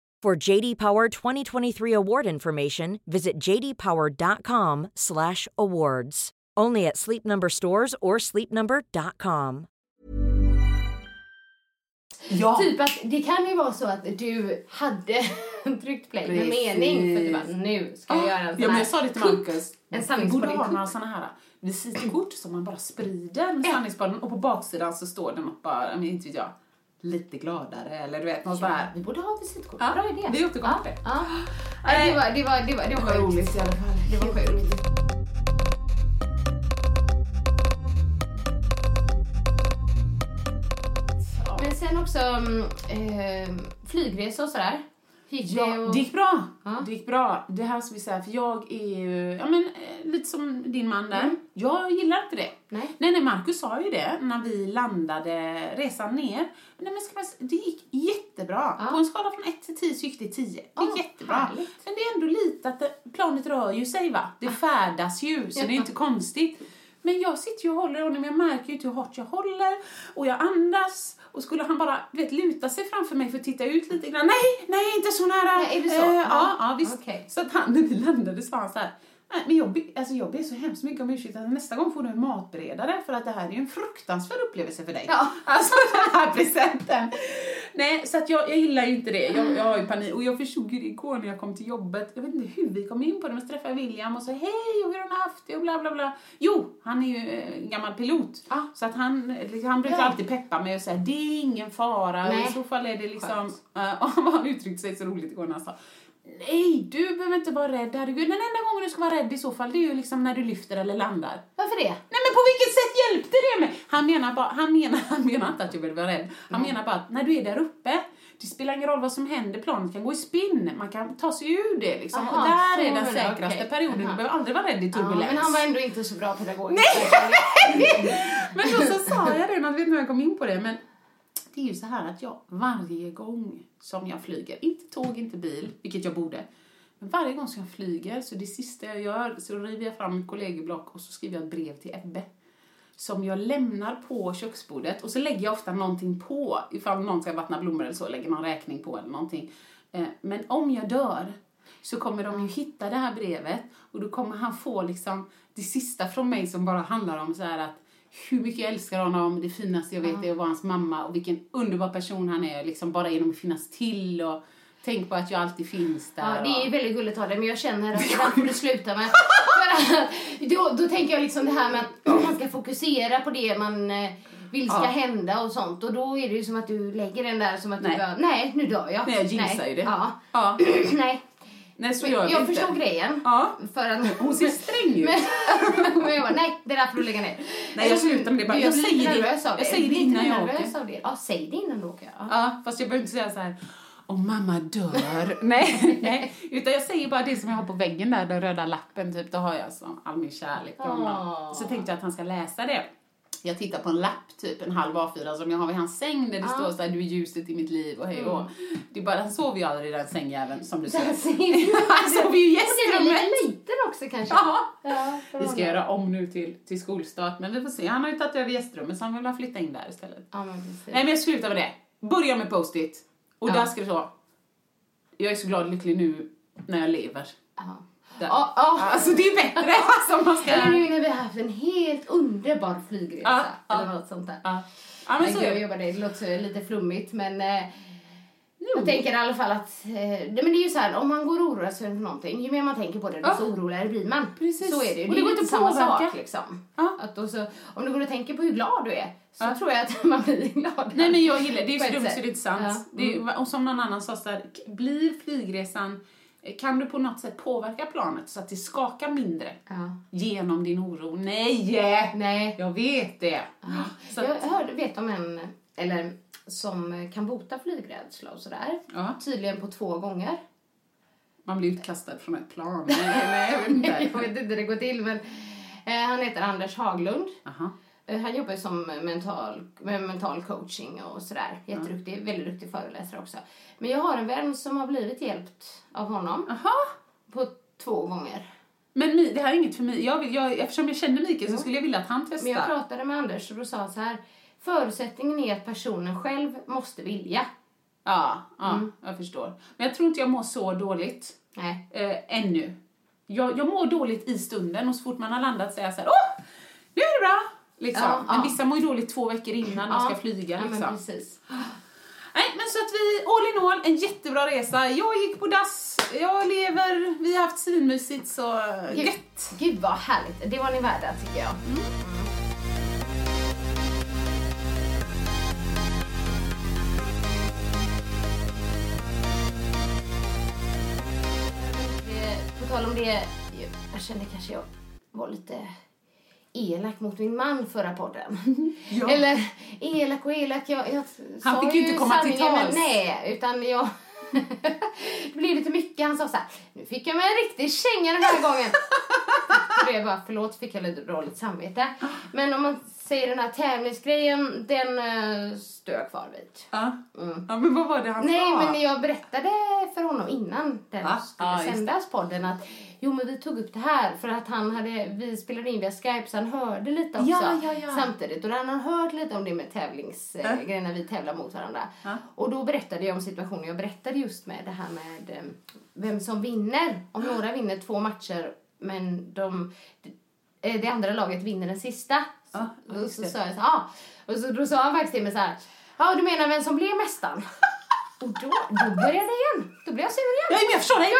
For JD Power 2023 award information, visit jdpower.com/awards. Only at Sleep Number stores or sleepnumber.com. Ja. Typ att det kan ju vara så att du hade tryckt play med mening för att du bara, nu ska jag göra en sån ja, men här jag sa det till. Marcus. En sanningspodd borde ha några såna här visitkort som man bara sprider med Ja. sanningspodden och på baksidan så står det något bara, men inte vet jag, lite gladare eller du vet något sånt Ja, här. vi borde ha visitkort. Ja, Bra idé. vi återkommer till det. Ja. Det, var, det, var, det, var, det var sjukt. roligt i alla fall. Det var sjukt. Men sen också mm, eh, flygresor och sådär. Gick det och... det gick bra. Ja. Det gick bra. Det här ska vi säga, för jag är ju, ja men eh, lite som din man där. Jag gillar inte det. Nej. Nej, nej, Marcus sa ju det när vi landade resan ner. Nej, men ska man, det gick jättebra. Ja. På en skala från 1 till 10 så gick det 10. Det gick Ja, jättebra. härligt. Men det är ändå lite att det, planet rör ju sig va. Det färdas ju, så det är inte konstigt. Men jag sitter ju och håller honom, jag märker ju inte hur hårt jag håller och jag andas. Och skulle han bara du vet, luta sig framför mig för att titta ut lite grann. Nej, nej, inte så nära. Nej, är det så? Eh, Ja. ja, ja, visst. Okej. Så att han, när vi landade sa han så här. Nej, men jag, be- alltså jag ber så hemskt mycket om ursäkt att nästa gång får du en matberedare för att det här är ju en fruktansvärd upplevelse för dig. Ja. Alltså den här presenten. Nej, så att jag, jag gillar ju inte det. Jag, jag har ju panik. Och jag förstod ju det igår när jag kom till jobbet. Jag vet inte hur vi kom in på det, men så träffade jag William och sa hej och hur har ni haft det och bla bla bla. Jo, han är ju eh, gammal pilot. Ja. Så att han, han brukar Ja. alltid peppa mig och säga det är ingen fara. Nej. I så fall är det liksom... Uh, han uttryckte sig så roligt igår när han sa Nej, du behöver inte vara rädd. Herregud, den enda gången du ska vara rädd i så fall det är ju liksom när du lyfter eller landar. Varför det? Nej men på vilket sätt hjälpte det mig? Han menar, bara, han menar, han menar inte att jag vill vara rädd. Han menar bara att när du är där uppe, det spelar ingen roll vad som händer, planet kan gå i spinn, man kan ta sig ur det liksom. Aha, och där är den du, säkraste okej. perioden, Aha. du behöver aldrig vara rädd i Ja, turbulens. men han var ändå inte så bra pedagog. Men då så sa jag det, man vet inte hur jag kom in på det, men det är ju så här att jag varje gång som jag flyger, inte tåg, inte bil, vilket jag borde, men varje gång som jag flyger, så det sista jag gör, så river jag fram mitt kollegieblock och så skriver jag ett brev till Ebbe. Som jag lämnar på köksbordet och så lägger jag ofta någonting på, ifall någon ska vattna blommor eller så, lägger någon räkning på eller någonting. Eh, men om jag dör så kommer de ju hitta det här brevet och då kommer han få liksom det sista från mig som bara handlar om så här att hur mycket jag älskar honom, det finaste jag vet är att vara hans mamma och vilken underbar person han är, liksom bara genom att finnas till och tänk på att jag alltid finns där. Ja, det är väldigt gulligt av dig, men jag känner att det där får du sluta med. Då, då tänker jag liksom det här med att man ska fokusera på det man eh, vill ska Ja. hända och sånt. Och då är det ju som att du lägger den där som att Nej. du bara, nej nu dör jag. Nej, jag jinxar ju det. Ja. Ja, nej. Nej så gör vi jag inte. förstår grejen. Ja, För att, hon ser sträng ut. men, men jag bara, nej det där får du lägga ner. Nej, jag slutar med det bara. Du, Jag blir säger det- jag säger det innan jag åker. Av det. Ja, säg det innan du åker. Ja. Ja, fast jag behöver inte säga så här. Om mamma dör. nej, nej. Utan jag säger bara det som jag har på väggen där, den röda lappen typ. Då har jag så all min kärlek till honom. Åh. Så tänkte jag att han ska läsa det. Jag tittar på en lapp, typ en halv A4 som jag har vid hans säng där det Ja. står så här, du är ljuset i mitt liv och hej och Det är bara, han sover ju aldrig i den sängjäveln som du ser. Han sover ju i är gästrummet. lite liten också kanske. Ja. Ja, Vi ska göra om nu till, till skolstart, men vi får se. Han har ju tagit över gästrummet så han vill ha flytta in där istället. Ja, men precis. Nej men jag slutar med det. Börja med post-it. Och Ja. där ska det stå. Jag är så glad och lycklig nu när jag lever. Ja. Där. Ja, ja. Alltså det är bättre alltså man ska... Eller nu när vi har haft en helt underbar flygresa. Ja, ja. Eller något sånt där. Ja. Ja men Men så jag det. jobbar det. Det låter lite flummigt men eh, jag tänker i alla fall att eh, det, men det är ju så här, om man går och oroar sig för någonting, ju mer man tänker på det, Ja. desto oroligare blir man. Precis. Så är det ju. Det, det går inte samma påverka. sak liksom. Ja. Att då så, om du går och tänker på hur glad du är så Ja. tror jag att man blir glad. Nej men jag gillar det. är På så dumt så det är inte sant. Ja. Det är, och som någon annan sa så här, blir flygresan kan du på något sätt påverka planet så att det skakar mindre Ja. genom din oro? Nej! Nej. Jag vet det. Så Jag hörde, vet om en, eller som kan bota flygrädsla och sådär. Ja. Tydligen på två gånger. Man blir utkastad från ett plan. Nej, nej, jag vet inte. jag vet inte hur det går till men eh, han heter Anders Haglund. Aha. Eh, Han jobbar ju som mental, med mental coaching och sådär. Jätteduktig, väldigt duktig föreläsare också. Men jag har en vän som har blivit hjälpt av honom Aha. på två gånger. Men det här är inget för mig. Jag vill, jag, eftersom jag känner Mikael så skulle jag vilja att han testar. Men jag pratade med Anders och då sa han så här. Förutsättningen är att personen själv måste vilja. Ja, ja Mm. jag förstår. Men jag tror inte jag mår så dåligt Nej. eh, ännu. Jag, jag mår dåligt i stunden och så fort man har landat säger jag så här, åh, nu är det bra! Liksom. Ja, men ja. vissa mår ju dåligt två veckor innan de ska flyga. Ja, Liksom. men precis. Nej, men så att vi, all in all, en jättebra resa. Jag gick på dass, jag lever, vi har haft svinmysigt så Gud, gött. gud vad härligt. Det var ni värda tycker jag. Det- På tal om det, jag kände kanske jag var lite elak mot min man förra podden. Ja. Eller elak och elak, jag, jag Han fick ju inte komma till men tals. Nej, utan jag... det blev lite mycket. Han sa så här, nu fick jag mig en riktig känga den här gången. Det är bara, förlåt, fick jag lite dåligt samvete. Men om man säger den här tävlingsgrejen, den uh, står jag kvar vid. Ja. ja, men vad var det han Mm. Nej, sa? men jag berättade för honom innan den Va? skulle Ja, sändas podden att jo men vi tog upp det här för att han hade, vi spelade in via Skype så han hörde lite också Ja, ja, ja. samtidigt och då hade han hört lite om det med tävlingsgrejer när vi tävlar mot varandra. Ja. Och då berättade jag om situationen jag berättade just med det här med eh, vem som vinner. Om några vinner två matcher men de, eh, det andra laget vinner den sista. Ja, just så det. sa jag så, ja. Och så, då sa han faktiskt till mig så här, ja du menar vem som blev mästaren? Och då, då började jag igen. Då blev jag sur igen. Ja, men jag förstår dig.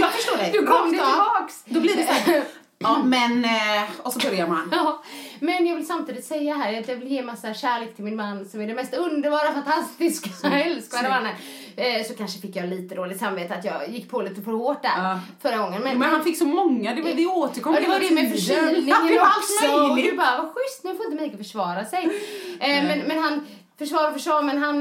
Jag förstår dig. Du kom tillbaks. Då blir det så här, ja men, eh, och så börjar man. Ja, men jag vill samtidigt säga här att jag vill ge massa kärlek till min man som är den mest underbara, fantastiska, älskvärda mannen. Eh, Så kanske fick jag lite dåligt samvete att jag gick på lite för hårt där Ja. förra gången. Men han fick så många, det, var- det återkom Ja, det var det med. Ja, förkylningen det allt också. Och du bara, vad schysst, nu får inte Mikael försvara sig. Eh, men, men han, försvar och försvar, men han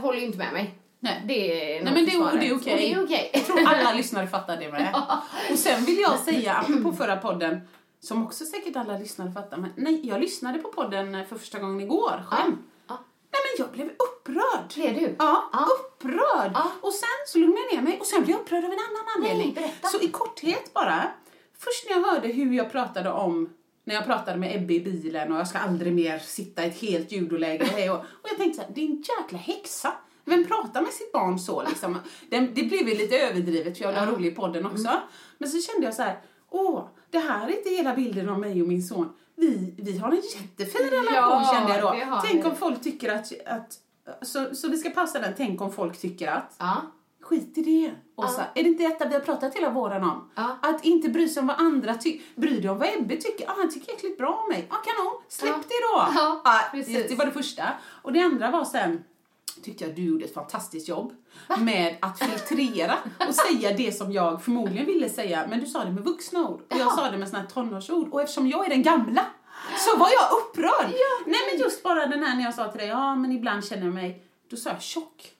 håller ju inte med mig. Nej. Det är Nej, men det, försvaret. det är okej. Och det är okej. Jag tror alla lyssnare fattar det med. Och sen vill jag säga, apropå förra podden, som också säkert alla lyssnare fattar, men nej, jag lyssnade på podden för första gången igår själv. Ja. Nej men jag blev upprörd. Blev du? Ja, Ja. upprörd. Ja. Och sen så lugnade jag ner mig och sen blev jag upprörd av en annan anledning. berätta. Så i korthet bara. Först när jag hörde hur jag pratade om när jag pratade med Ebbe i bilen och jag ska aldrig mer sitta i ett helt judoläge och, hej och, och jag tänkte så här, en jäkla häxa. Vem pratar med sitt barn så liksom? Det, det blev ju lite överdrivet för jag var rolig i podden också. Mm. Men så kände jag så här, åh, det här är inte hela bilden av mig och min son. Vi, vi har en jättefin relation Ja, kände jag det då. Tänk ni. om folk tycker att, att så, så vi ska passa den, tänk om folk tycker att Ja. Skit i det, Åsa. Är det inte detta vi har pratat hela våren om? Ja. Att inte bry sig om vad andra tycker. Bry dig om vad Ebbe tycker. Ah, han tycker äckligt bra om mig. Ah, kanon. Släpp Ja. det då. Ja, Ah, det, det var det första. Och det andra var sen tyckte jag att du gjorde ett fantastiskt jobb med att filtrera och säga det som jag förmodligen ville säga. Men du sa det med vuxna ord och jag sa det med såna här tonårsord. Och eftersom jag är den gamla så var jag upprörd. Nej men just bara den här när jag sa till dig, ja men ibland känner jag mig, då sa jag tjock.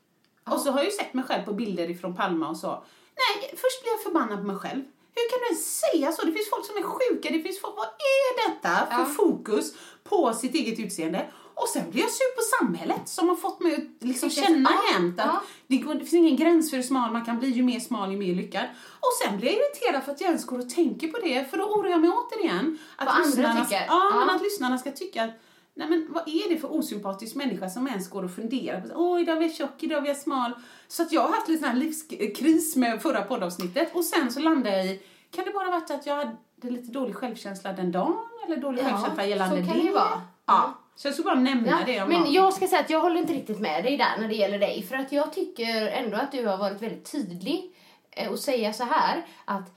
Och så har jag ju sett mig själv på bilder ifrån Palma och så. Nej, först blir jag förbannad på mig själv. Hur kan du ens säga så? Det finns folk som är sjuka, det finns folk, vad är detta för Ja. fokus på sitt eget utseende? Och sen blir jag sur på samhället som har fått mig att liksom känna ja, jämt att ja. det, går, det finns ingen gräns för hur smal man kan bli, ju mer smal ju mer lyckad. Och sen blir jag irriterad för att jag ens går och tänker på det, för då oroar jag mig återigen. Att Vad andra lyssnarna, tycker. Ja, Ja. men att lyssnarna ska tycka att Nej men vad är det för osympatisk människa som ens går och funderar på Åh, idag är jag tjock, idag är jag smal. Så att jag har haft lite sån livskris med förra poddavsnittet och sen så landade jag i, kan det bara varit att jag hade lite dålig självkänsla den dagen? Eller dålig Ja, självkänsla gällande så kan det? det ju vara. Ja. Så jag skulle bara nämna Ja, det om men någon. jag ska säga att jag håller inte riktigt med dig där när det gäller dig. För att jag tycker ändå att du har varit väldigt tydlig eh, och säga så här att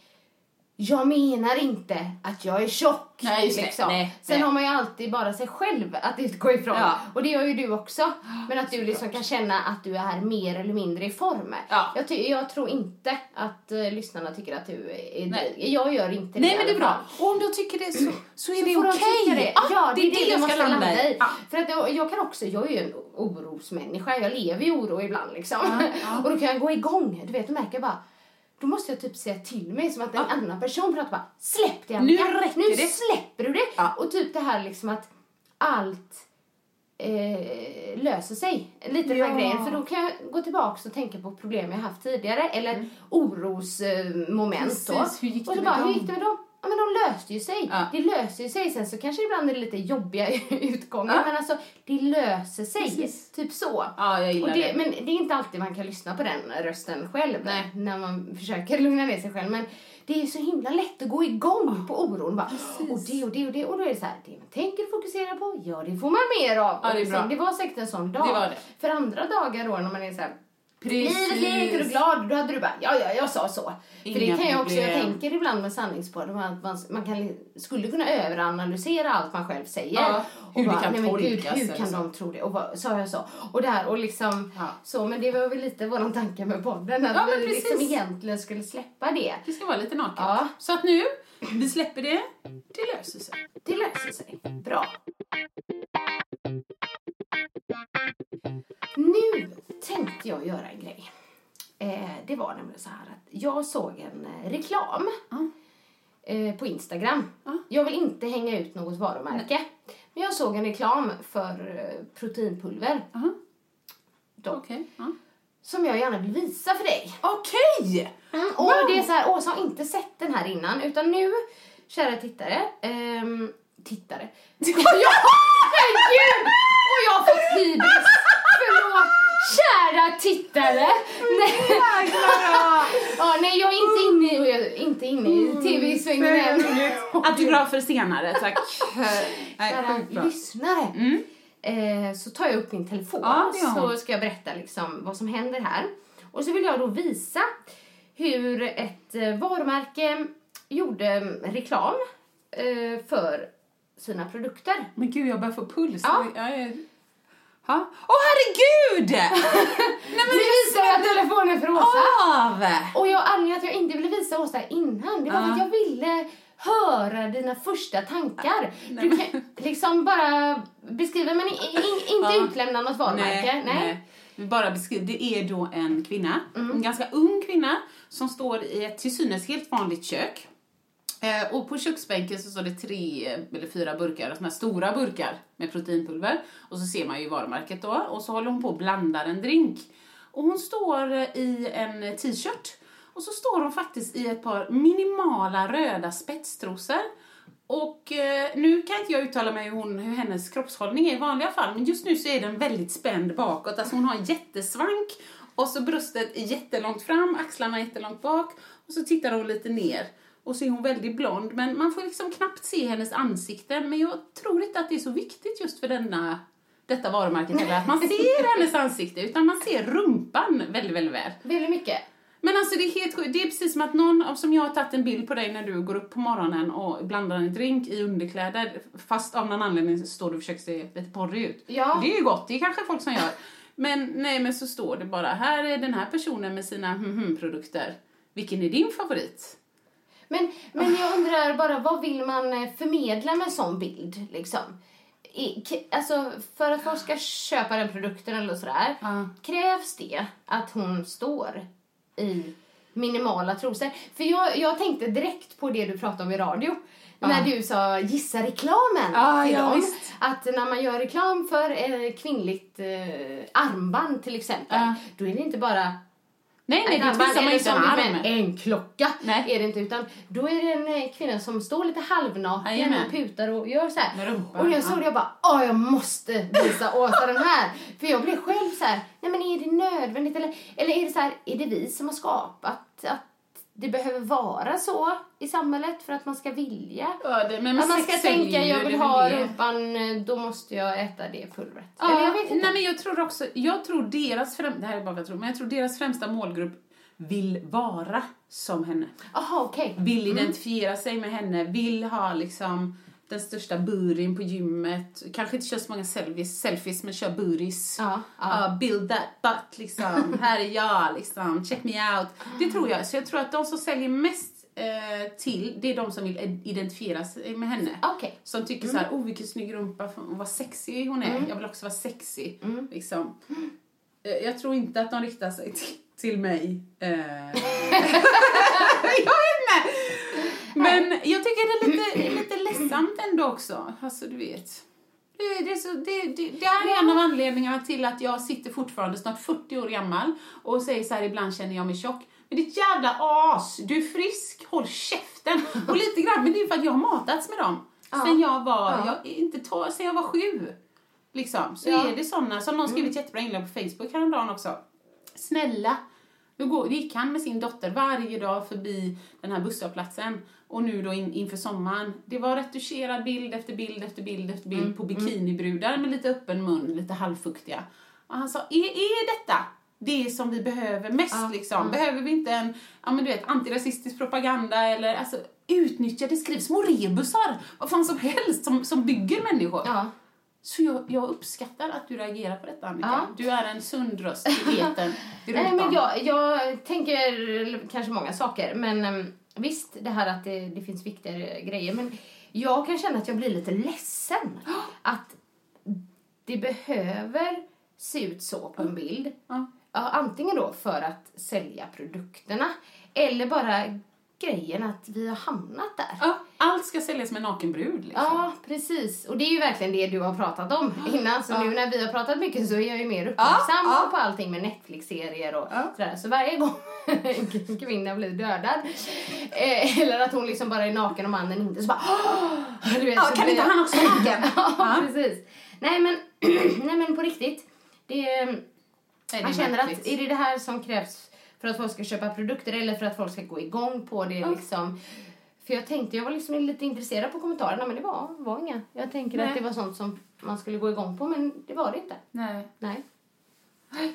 jag menar inte att jag är tjock. Nej, det. liksom. Nej, Sen nej. har man ju alltid bara sig själv att utgå ifrån. Ja. Och det gör ju du också. Men att du liksom kan känna att du är mer eller mindre i form. Ja. Jag, jag tror inte att uh, lyssnarna tycker att du är Nej. dryg. Jag gör inte det Nej men det är bra. Och om de tycker det så, så är Så det okej. det. Ah, Ja, det är det, jag ska måste landa i. Ja. För att jag, jag kan också, jag är ju en orosmänniska. Jag lever i oro ibland liksom. ja. Och då kan jag gå igång. Du vet, då märker bara då måste jag typ säga till mig som att en Ja. annan person pratar bara Släpp det Nu räcker nu det." släpper du det! Ja. Och typ det här liksom att allt eh, löser sig. Lite den Ja. här grejen. För då kan jag gå tillbaka och tänka på problem jag haft tidigare. Eller orosmoment eh. Mm. Precis, och så bara, hur gick det med dem? Ja men de löste ju sig. Ja. Det löser ju sig. Sen så kanske ibland är det lite jobbiga utgångar. Ja. Men alltså, det löser sig. Precis. Typ så. Ja, jag gillar det, det. Men det är inte alltid man kan lyssna på den rösten själv. Nej. När man försöker lugna ner sig själv. Men det är så himla lätt att gå igång på oron. Bara, och det och det och det. Och då är det så här, det man tänker fokusera på, ja det får man mer av. Ja, det är bra. det var säkert en sån dag. Det var det. För andra dagar då när man är så här, Precis. Livet leker och glad. Då hade du bara, ja, ja, jag sa så. För det Inga kan jag också, jag problem. tänker ibland med sanningsspår, att man, man kan, skulle kunna överanalysera allt man själv säger. Ja, hur det kan nej, men gud, hur kan de tro det? Och vad, sa jag så? Och det här, och liksom Ja. så, men det var väl lite våran tanke med podden, att Ja, men vi liksom precis. egentligen skulle släppa det. Det ska vara lite naket. Ja. Så att nu, vi släpper det. Det löser sig. Det löser sig. Bra. Nu tänkte jag göra en grej. Eh, det var nämligen så här att jag såg en eh, reklam eh, på Instagram. Jag vill inte hänga ut något varumärke. Men jag såg en reklam för proteinpulver. Dock. Ja. Som jag gärna vill visa för dig. Okej! Mm, och det är så här, Åsa har inte sett den här innan, utan nu, kära tittare, ehm, tittare. herregud! Och jag har fått hybris. Kära tittare. Nej. ja, nej, jag är inte inne i, och jag är inte inne i tv-svängen än. Autografer senare, tack. Nej, Kära lyssnare. Mm. Eh, så tar jag upp min telefon Ja, så ska jag berätta liksom vad som händer här. Och så vill jag då visa hur ett eh, varumärke gjorde mm, reklam eh, för sina produkter. Men gud, jag börjar få puls. Ja. Jag är... Åh herregud! Nej men Nu visar jag telefonen för Åsa. av! Och jag anledningen att jag inte ville visa Åsa innan, det var Ja. att jag ville höra dina första tankar. Du kan liksom bara beskriva, men i- i- inte Ja. utlämna något varumärke. Nej, Vi bara beskriver, det är då en kvinna, Mm. en ganska ung kvinna som står i ett till synes helt vanligt kök. Eh, och på köksbänken så står det tre eh, eller fyra burkar, såna här stora burkar med proteinpulver. Och så ser man ju varumärket då. Och så håller hon på och blandar en drink. Och hon står eh, i en t-shirt. Och så står hon faktiskt i ett par minimala röda spetstrosor. Och eh, nu kan inte jag uttala mig hur, hon, hur hennes kroppshållning är i vanliga fall, men just nu så är den väldigt spänd bakåt. Alltså hon har en jättesvank och så bröstet är jättelångt fram, axlarna jättelångt bak och så tittar hon lite ner. Och så är hon väldigt blond, men man får liksom knappt se hennes ansikte. Men jag tror inte att det är så viktigt just för denna, detta varumärket heller, att man ser hennes ansikte, utan man ser rumpan väldigt, väldigt väl. Väldigt mycket. Men alltså det är helt. Det är precis som att någon, som jag har tagit en bild på dig när du går upp på morgonen och blandar en drink i underkläder, fast av någon anledning så står du och försöker se lite porrig ut. Ja. Det är ju gott, det är kanske folk som gör. Men nej, men så står det bara, här är den här personen med sina hm-hm-produkter. Vilken är din favorit? Men, men jag undrar bara, vad vill man eh, förmedla med en sån bild? Liksom? I, alltså, för att folk ska köpa den produkten eller sådär, Ja. krävs det att hon står i minimala trosor? För jag, jag tänkte direkt på det du pratade om i radio. När du sa gissa reklamen Ja, till ja, dem. visst. Att när man gör reklam för eh, kvinnligt eh, armband till exempel, då är det inte bara Nej, nej, det visar man inte en arm. en klocka. Nej. Är det inte, utan då är det en eh, kvinna som står lite halvnaken och putar och gör så här. Rumpan, och jag såg det jag bara, åh jag måste visa Åsa den här. För jag blev själv så här, nej men är det nödvändigt eller, eller är det så här, är det vi som har skapat att det behöver vara så i samhället för att man ska vilja? Ja, det, men Att man ska tänka, jag vill ha rumpan, då måste jag äta det pulvret. Ja, eller jag vet inte. Nej, men jag tror också, jag tror deras, främ, det här är bara vad jag tror, men jag tror deras främsta målgrupp vill vara som henne. Jaha, okej. Vill identifiera sig med henne, vill ha liksom den största burin på gymmet. Kanske inte kör så många selfies, selfies men kör buris. Ja, ja. Uh, build that butt liksom. Här är jag liksom. Check me out. Det tror jag. Så jag tror att de som säljer mest eh, till, det är de som vill identifiera sig med henne. Okej. Som tycker så här, oh vilken snygg rumpa, vad sexig hon är. Jag vill också vara sexig. Liksom. Eh, Jag tror inte att de riktar sig till, till mig. Eh. jag vet inte. Men jag tycker det är lite, lite ledsamt ändå också. Alltså du vet. Det, det, är så, det, det, det här är en av anledningarna till att jag sitter fortfarande snart 40 år gammal och säger så här ibland känner jag mig tjock. Men ditt jävla as, du är frisk, håll käften. Och lite grann, men det är för att jag har matats med dem. Sen jag var, Ja. jag, inte to, sen jag var sju. Liksom. Så Ja. är det såna, som någon skrivit jättebra inlägg på Facebook häromdagen också. Snälla, går, gick han med sin dotter varje dag förbi den här busshållplatsen. Och nu då in, inför sommaren. Det var retuscherad bild efter bild efter bild efter bild på bikinibrudar med lite öppen mun, lite halvfuktiga. Och han sa, är, är detta det som vi behöver mest liksom? Behöver vi inte en, ja men du vet, antirasistisk propaganda eller alltså utnyttja, det skrivs små rebusar, vad fan som helst som, som bygger människor. Ja. Så jag, jag uppskattar att du reagerar på detta Annika. Ja. Du är en sund röst i etern. Nej, men jag, jag tänker kanske många saker, men em, visst, det här att det, det finns viktigare grejer. Men jag kan känna att jag blir lite ledsen. Att det behöver se ut så på en bild. Ja. Antingen då för att sälja produkterna, eller bara grejen att vi har hamnat där. Ja, allt ska säljas med naken brud liksom. Ja, precis. Och det är ju verkligen det du har pratat om innan. Så nu när vi har pratat mycket så är jag ju mer uppmärksam Ja, ja. på allting med Netflix-serier och Ja. sådär. Så varje gång en kvinna blir dödad, eh, eller att hon liksom bara är naken och mannen inte, så bara du vet, Ja, så kan inte han också vara naken? ja, Ja. precis. Nej men, nej men på riktigt. Det, man känner att, märkligt. är det det här som krävs för att folk ska köpa produkter eller för att folk ska gå igång på det liksom? För jag tänkte, jag var liksom lite intresserad på kommentarerna men det var, var inga. Jag tänker Nej. att det var sånt som man skulle gå igång på men det var det inte. Nej. Nej.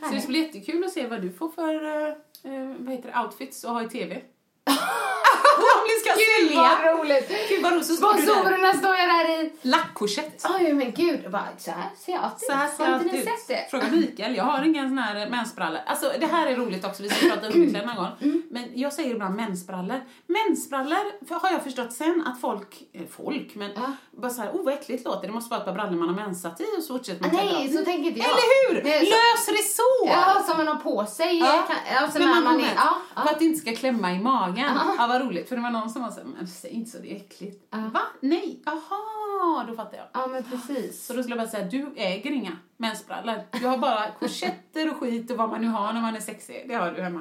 Så det ska bli jättekul att se vad du får för eh, eh, vad heter det, outfits att ha i TV. Om ni ska Gud vad roligt! Gud vad roligt, så. Sponsorerna står jag där i. Lackkorsett. Oj men gud, jag bara, så här ser jag ut. Så här ser ni ut. det? Fråga Mikael, jag har inga såna här mensbrallor. Alltså det här är roligt också, vi ska prata underkläder någon gång. Mm. Men jag säger ibland mensbrallor. Mensbrallor har jag förstått sen att folk, eh, folk, men Ja. Bara såhär, oh vad äckligt låter det, måste vara ett par brallor man har mensat i och så fortsätter man Nej, så tänker inte jag. Eller hur? Det så- Lös resår! Ja, som man har på sig. Ja. Kan, alltså Men när man man är, ja, ja. För att det inte ska klämma i magen. Ja, vad roligt. För det var någon som var såhär, men säg inte så, det är äckligt. Va? Nej? Jaha, då fattar jag. ja, men precis. Så då skulle jag bara säga, du äger inga mensbrallor. Du har bara korsetter och skit och vad man nu har när man är sexig. Det har du hemma.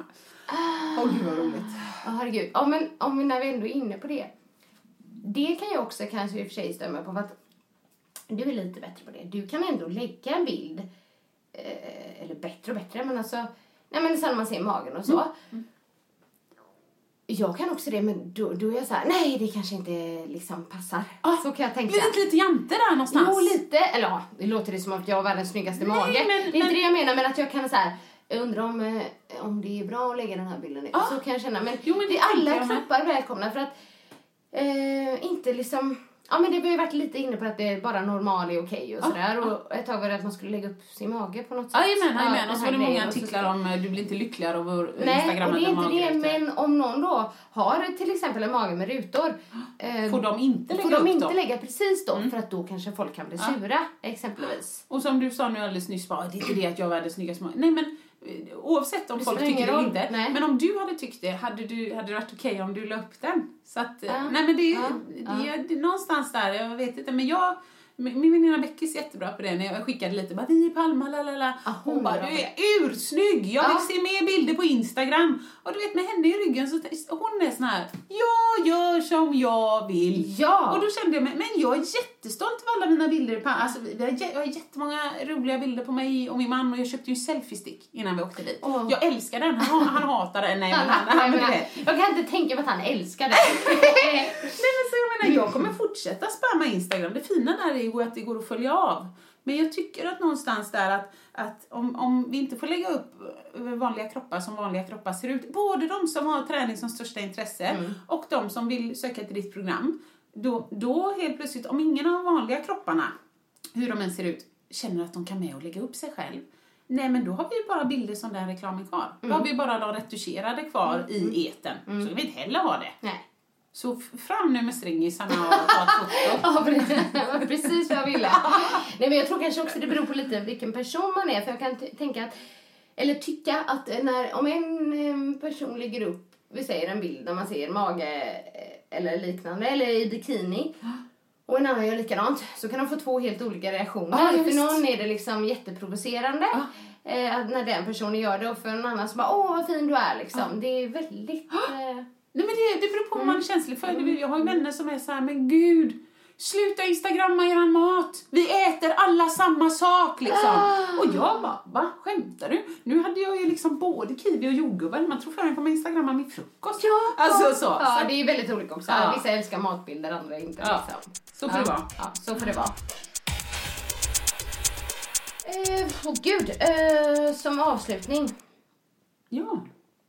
Åh gud vad roligt. Ja, herregud. Ja, men om vi, när vi ändå är inne på det. Det kan jag också kanske i och för sig stämma på. För att du är lite bättre på det. Du kan ändå lägga en bild. Eh, eller bättre och bättre, men alltså. Nej, men sen när man ser magen och så. Jag kan också det, men då, då är jag så här, nej det kanske inte liksom passar. Ah, så kan jag tänka. Inte lite jante där någonstans? Jo, lite. Eller ja, det låter det som att jag har världens snyggaste Nej, mage. men- det är inte men- det jag menar, men att jag kan så här. Jag undrar om, eh, om det är bra att lägga den här bilden. Ah. Så kan jag känna. Men, Jo, men det det är alla kroppar välkomna för att eh, inte liksom... Ja men det har ju varit lite inne på att det är bara normal är okej och Ah, sådär. Och ett tag var det att man skulle lägga upp sin mage på något sätt. Jajamän, Ja, jajamän. Och så var det många. Och artiklar om eh, du blir inte lyckligare av vår Nej, Instagram och det är inte det. Men om någon då har till exempel en mage med rutor. eh, Får de inte lägga får de upp inte dem? lägga precis då? För att då kanske folk kan bli sura exempelvis. Och som du sa nu alldeles nyss, bara, det är inte det att jag har världens snyggaste mage. Nej men eh, oavsett om Det folk tycker det eller inte. Nej. Men om du hade tyckt det, hade, du, hade det varit okej om du la upp den? Så att, Ja. nej men det, är- Ja. det, är- det är någonstans där, jag vet inte. Men jag, min min väninna Beckis är jättebra på det. När jag skickade lite, bara vi i Palma, lalala. Ja, Hon, hon bara, du är ursnygg! Jag vill Ja. se mer bilder på Instagram. Och du vet med henne i ryggen så hon är sån här, jag gör som jag vill. Ja! Och då kände jag mig, men jag är jättestolt över alla mina bilder. På, alltså, jag har jättemånga roliga bilder på mig och min man och jag köpte ju selfie-stick innan vi åkte dit. Åh. Jag älskar den, han, han hatar den. Nej, men han, han, du jag, kan inte tänka mig att han älskar det. Nej men så jag menar, jag kommer fortsätta spamma Instagram. Det fina där är ju att det går att följa av. Men jag tycker att någonstans där att, att om, om vi inte får lägga upp eh, vanliga kroppar som vanliga kroppar ser ut, både de som har träning som största intresse Mm. och de som vill söka till ditt program, då, då helt plötsligt, om ingen av de vanliga kropparna, hur de än ser ut, känner att de kan med och lägga upp sig själv, nej men då har vi ju bara bilder som den reklamen kvar. Då har vi bara de retuscherade kvar i eten. Så vill vi inte heller ha det. Nej. Så fram nu med stringisarna och ta ett foto. Ja, precis. Vad jag ville. Nej, men jag tror kanske också det beror på lite vilken person man är. För jag kan tänka att, eller tycka att när, om en eh, person lägger upp, vi säger en bild där man ser mage eh, eller liknande, eller i bikini. Och en annan gör likadant. Så kan de få två helt olika reaktioner. Ja, för någon är det liksom jätteprovocerande. Eh, att när den personen gör det och för en annan så bara åh vad fin du är liksom. Det är väldigt... Eh, Nej men det, det beror på vad man är känslig för. Jag har ju vänner som är så här, men gud, sluta instagramma eran mat. Vi äter alla samma sak liksom. Och jag bara, va? Skämtar du? Nu hade jag ju liksom både kiwi och jordgubbar. Man tror fan jag kommer instagramma min frukost. Ja, alltså så. Ja, så, det är väldigt olika också. Ja. Vissa älskar matbilder, andra inte. Ja, Liksom. så får det ja. vara. Ja, så får det vara. Eh, åh gud, eh, som avslutning. Ja.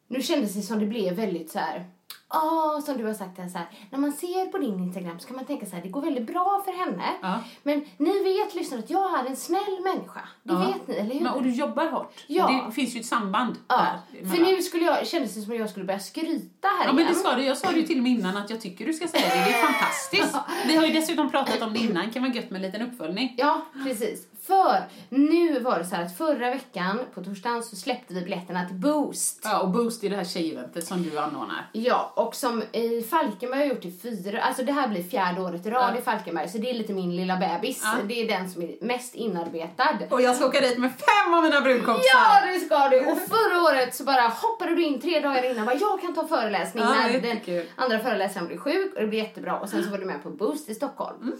Nu kändes det som det blev väldigt så här. Ja, som du har sagt här, så här. När man ser på din Instagram så kan man tänka så här, det går väldigt bra för henne. Ja. Men ni vet lyssnare att jag är en snäll människa. Det Ja. vet ni, eller hur? Men, och du jobbar hårt. Ja. Det finns ju ett samband ja. där. För nu skulle jag, kändes det som att jag skulle börja skryta här Ja men det igen. ska du. Jag sa det ju till och med innan att jag tycker du ska säga det. Det är fantastiskt. Vi har ju dessutom pratat om det innan. Kan vara gött med en liten uppföljning. Ja, precis. För nu var det så här att förra veckan på torsdagen så släppte vi biljetterna till Boost. Ja, och Boost är det här tjejeventet som du anordnar. Ja, och som i Falkenberg har gjort i fyra, alltså det här blir fjärde året i rad Ja. i Falkenberg, så det är lite min lilla bebis. Ja. Det är den som är mest inarbetad. Och jag ska åka dit med fem av mina brudkompisar. Ja, det ska du! Och förra året så bara hoppade du in tre dagar innan bara, jag kan ta föreläsning Ja, när den jättekul. andra föreläsaren blir sjuk och det blir jättebra och sen så var du med på Boost i Stockholm. Mm.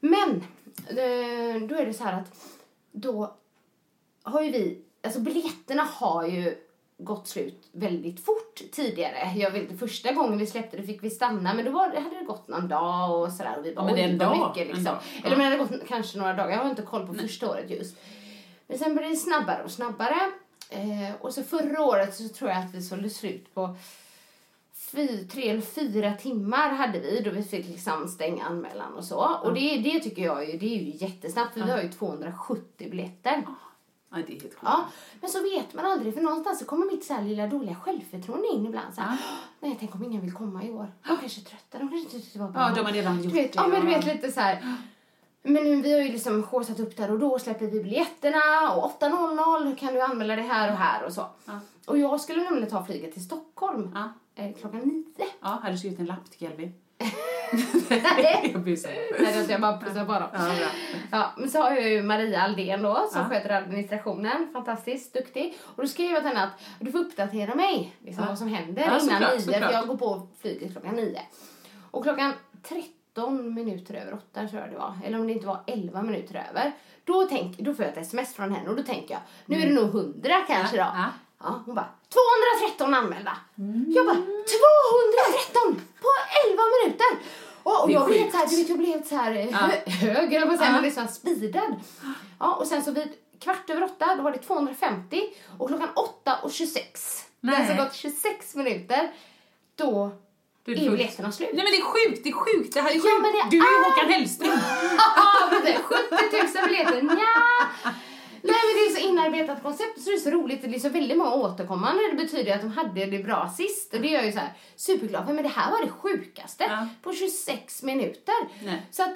Men då är det så här att då har ju vi, alltså biljetterna har ju gått slut väldigt fort tidigare. Jag vet, första gången vi släppte det fick vi stanna men då var, hade det gått någon dag och sådär och vi bara men det är en dag, mycket liksom. dag. Eller men det hade gått kanske några dagar, jag har inte koll på första året just. Men sen blev det snabbare och snabbare. Eh, och så förra året så tror jag att vi sålde slut på fy, tre eller fyra timmar hade vi då vi fick liksom stänga anmälan och så. Och det, det tycker jag ju, det är ju jättesnabbt för vi har ju 270 biljetter. Ja, det är helt sjukt. Ja, men så vet man aldrig för någonstans så kommer mitt så här lilla dåliga självförtroende in ibland. Så här, Nej, tänk om ingen vill komma i år. De kanske är trötta, de kanske inte tyckte det var bra. Ja, de har redan gjort du vet, det, Ja, men du ja. vet lite så här. Men vi har ju liksom haussat upp där och då släpper vi biljetterna och 8.00 kan du anmäla dig här och här och så. Och jag skulle nämligen ta flyget till Stockholm Ja. Eh, klockan nio. Ja, hade du skrivit en lapp till Kelvin? Nej. jag busar. Nej, jag bara plussar på dem. Ja, men så har jag ju Maria Aldén då som Ja. sköter administrationen. Fantastiskt duktig. Och då skrev jag till henne att du får uppdatera mig liksom, Ja. vad som händer Ja, innan såklart, nio. För jag går på flyget klockan nio. Och klockan 13 minuter över åtta tror jag det var. Eller om det inte var 11 minuter över. Då, tänk, då får jag ett sms från henne och då tänker jag nu är det nog 100 kanske då. Ja. Ja, hon bara 213 anmälda. Mm. Jag bara 213 på 11 minuter. Och, och är jag blev sjukt. så här, du vet, jag blev så här eh, hö- hög eller vad säger man, liksom speedad. Ja, och sen så vid kvart över åtta då var det 250 och klockan 8 och 26. Det har Nej. alltså gått 26 minuter. Då är biljetterna slut. Nej men det är sjukt, det är sjukt. Det här är Ja, sjukt. men det du är ju är- Håkan Hellström. Ja, precis. 70 000 biljetter, nja. Nej men det är så inarbetat koncept så det är så roligt. Det är så väldigt många återkommande. Det betyder att de hade det bra sist. Och det är jag ju så här superglad för. Men det här var det sjukaste Ja. på 26 minuter. Nej. Så att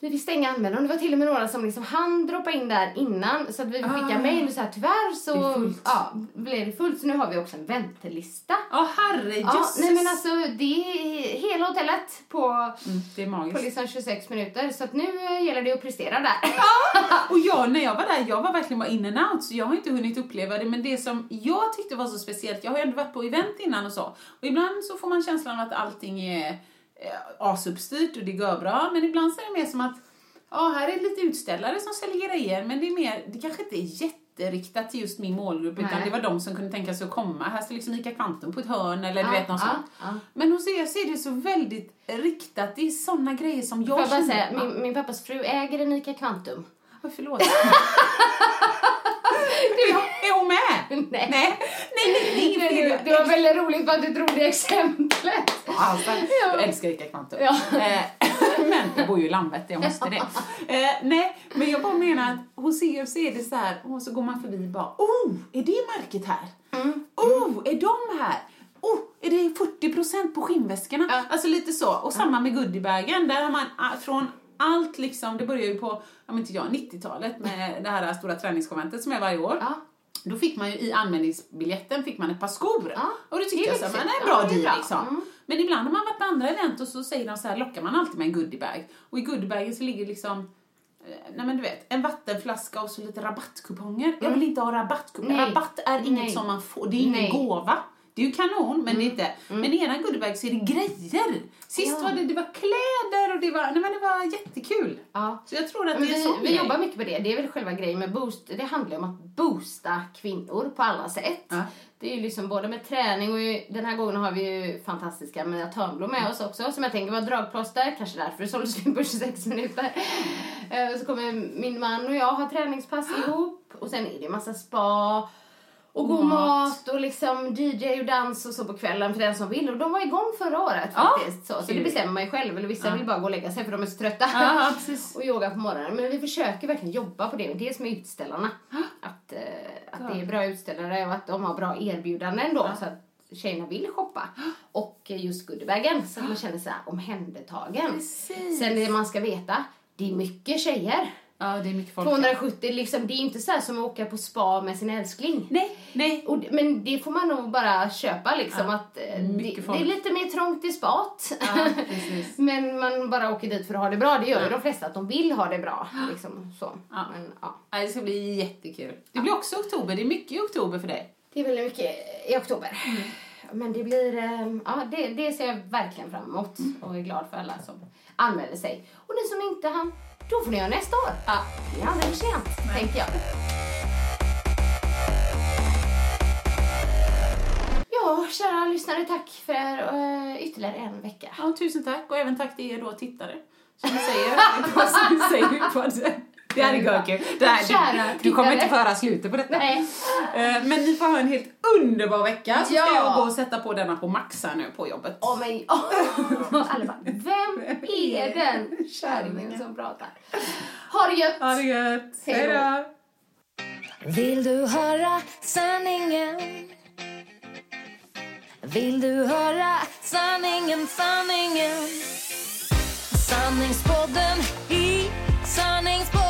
vi fick stänga anmälan. Det var till och med några som liksom hann droppa in där innan. Så att vi fick skicka Ah. mejl och så här tyvärr så Det ja, blev det fullt. Så nu har vi också en väntelista. Ja, herrejösses. Ja, nej men alltså det är hela hotellet på, Mm, på liksom 26 minuter. Så att nu eh, gäller det att prestera där. Och jag, när jag var där, jag var verkligen bara in and out, så jag har inte hunnit uppleva det. Men det som jag tyckte var så speciellt, jag har ju ändå varit på event innan och så. Och ibland så får man känslan att allting är asuppstyrt och det går bra. Men ibland så är det mer som att, ja, här är lite utställare som säljer grejer, men det är mer, det kanske inte är jätteriktat till just min målgrupp, utan Nej. det var de som kunde tänka sig att komma. Här står liksom Ica Kvantum på ett hörn eller du Ja, vet något ja, sånt. ja. Men hos er så är det så väldigt riktat, det är såna grejer som jag Får jag bara säga, min, min pappas fru äger en ICA Kvantum. Oj, förlåt. är hon med? Nej. Nej, nej, nej, inget fel. Det, var väldigt roligt för att du drog det exemplet. Alltså, Ja. Jag älskar Ica Kvantum. Ja. Eh, men jag bor ju i Landvetter, jag måste det. Eh, nej, men jag bara menar att hos så är det så här, och så går man förbi bara, oh, är det märket här? Mm. Oh, är de här? Oh, är det 40% på skinnväskorna? Ja. Alltså lite så. Och samma med goodiebagen, där har man ah, från allt liksom, det börjar ju på, vet inte jag, 90-talet med det här stora träningskonventet som är varje år. Ja. Då fick man ju i anmälningsbiljetten fick man ett par skor. Ja, Och det tyckte jag så men en bra Ja, deal bra. liksom. Mm. Men ibland har man varit på andra event och så säger de så här, lockar man alltid med en goodiebag. Och i goodiebagen så ligger liksom eh, Nej men du vet, en vattenflaska och så lite rabattkuponger. Jag vill inte ha rabattkuponger. Mm. Rabatt är inget Nej. som man får, det är ingen Nej. Mm. gåva. Det är ju kanon, men det är inte. Men i ena goodiebag så är det grejer. Sist Ja. var det, det var kläder och det var, nej men det var jättekul. Ja. Så jag tror att Men det är vi, så vi jobbar mycket på det. Det är väl själva grejen med boost. Det handlar om att boosta kvinnor på alla sätt. Ja. Det är ju liksom både med träning och den här gången har vi ju fantastiska Mia Törnblom med oss också som jag tänker var dragplåster. Kanske därför det sålde slut på 26 minuter. Eh, så kommer min man och jag ha träningspass ihop och sen är det massa spa och god mat. och liksom DJ och dans och så på kvällen för den som vill. Och de var igång förra året Ja, faktiskt. så, så det bestämmer man ju själv. Eller vissa Ja. vill bara gå och lägga sig för de är så trötta. Ja, och yoga på morgonen. Men vi försöker verkligen jobba på det. Dels med utställarna. Att, eh, att det är bra utställare och att de har bra erbjudanden då. Så att tjejerna vill shoppa. Och just goodiebagen. Så att man känner sig omhändertagen. Precis. Sen det man ska veta. Det är mycket tjejer. Ja, det är mycket folk. 270, liksom, det är inte så som att åka på spa med sin älskling. Nej, nej. Och, men det får man nog bara köpa liksom. Ja, att eh, det, det är lite mer trångt i spat. Ja, men man bara åker dit för att ha det bra. Det gör ju de flesta att de vill ha det bra. Liksom, så. Ja. Men, ja. Nej, det ska bli jättekul. Det blir också oktober. Det är mycket i oktober för dig. Det är väldigt mycket i oktober. Mm. Men det blir, eh, ja det, det ser jag verkligen fram emot. Mm. Och är glad för alla som anmäler sig. Och ni som inte hann, då får ni göra nästa år. Ja. Det är aldrig för sent, tänker jag. Ja, kära lyssnare, tack för eh, ytterligare en vecka. ja, tusen tack. Och även tack till er då tittare. Som säger. som säger på det. Det här är görkul. Det här- Kära Du, du kommer inte få höra slutet på detta. Nej. Eh, Men ni får ha en helt underbar vecka. Så Ja. ska jag gå och sätta på denna på Max här nu på jobbet. Åh men, oh. alla bara, vem är den kärringen som pratar? Ha det gött! Ha det gött. Hej då. Vill du höra sanningen? Vill du höra sanningen, sanningen? Sanningspodden i sanningspodden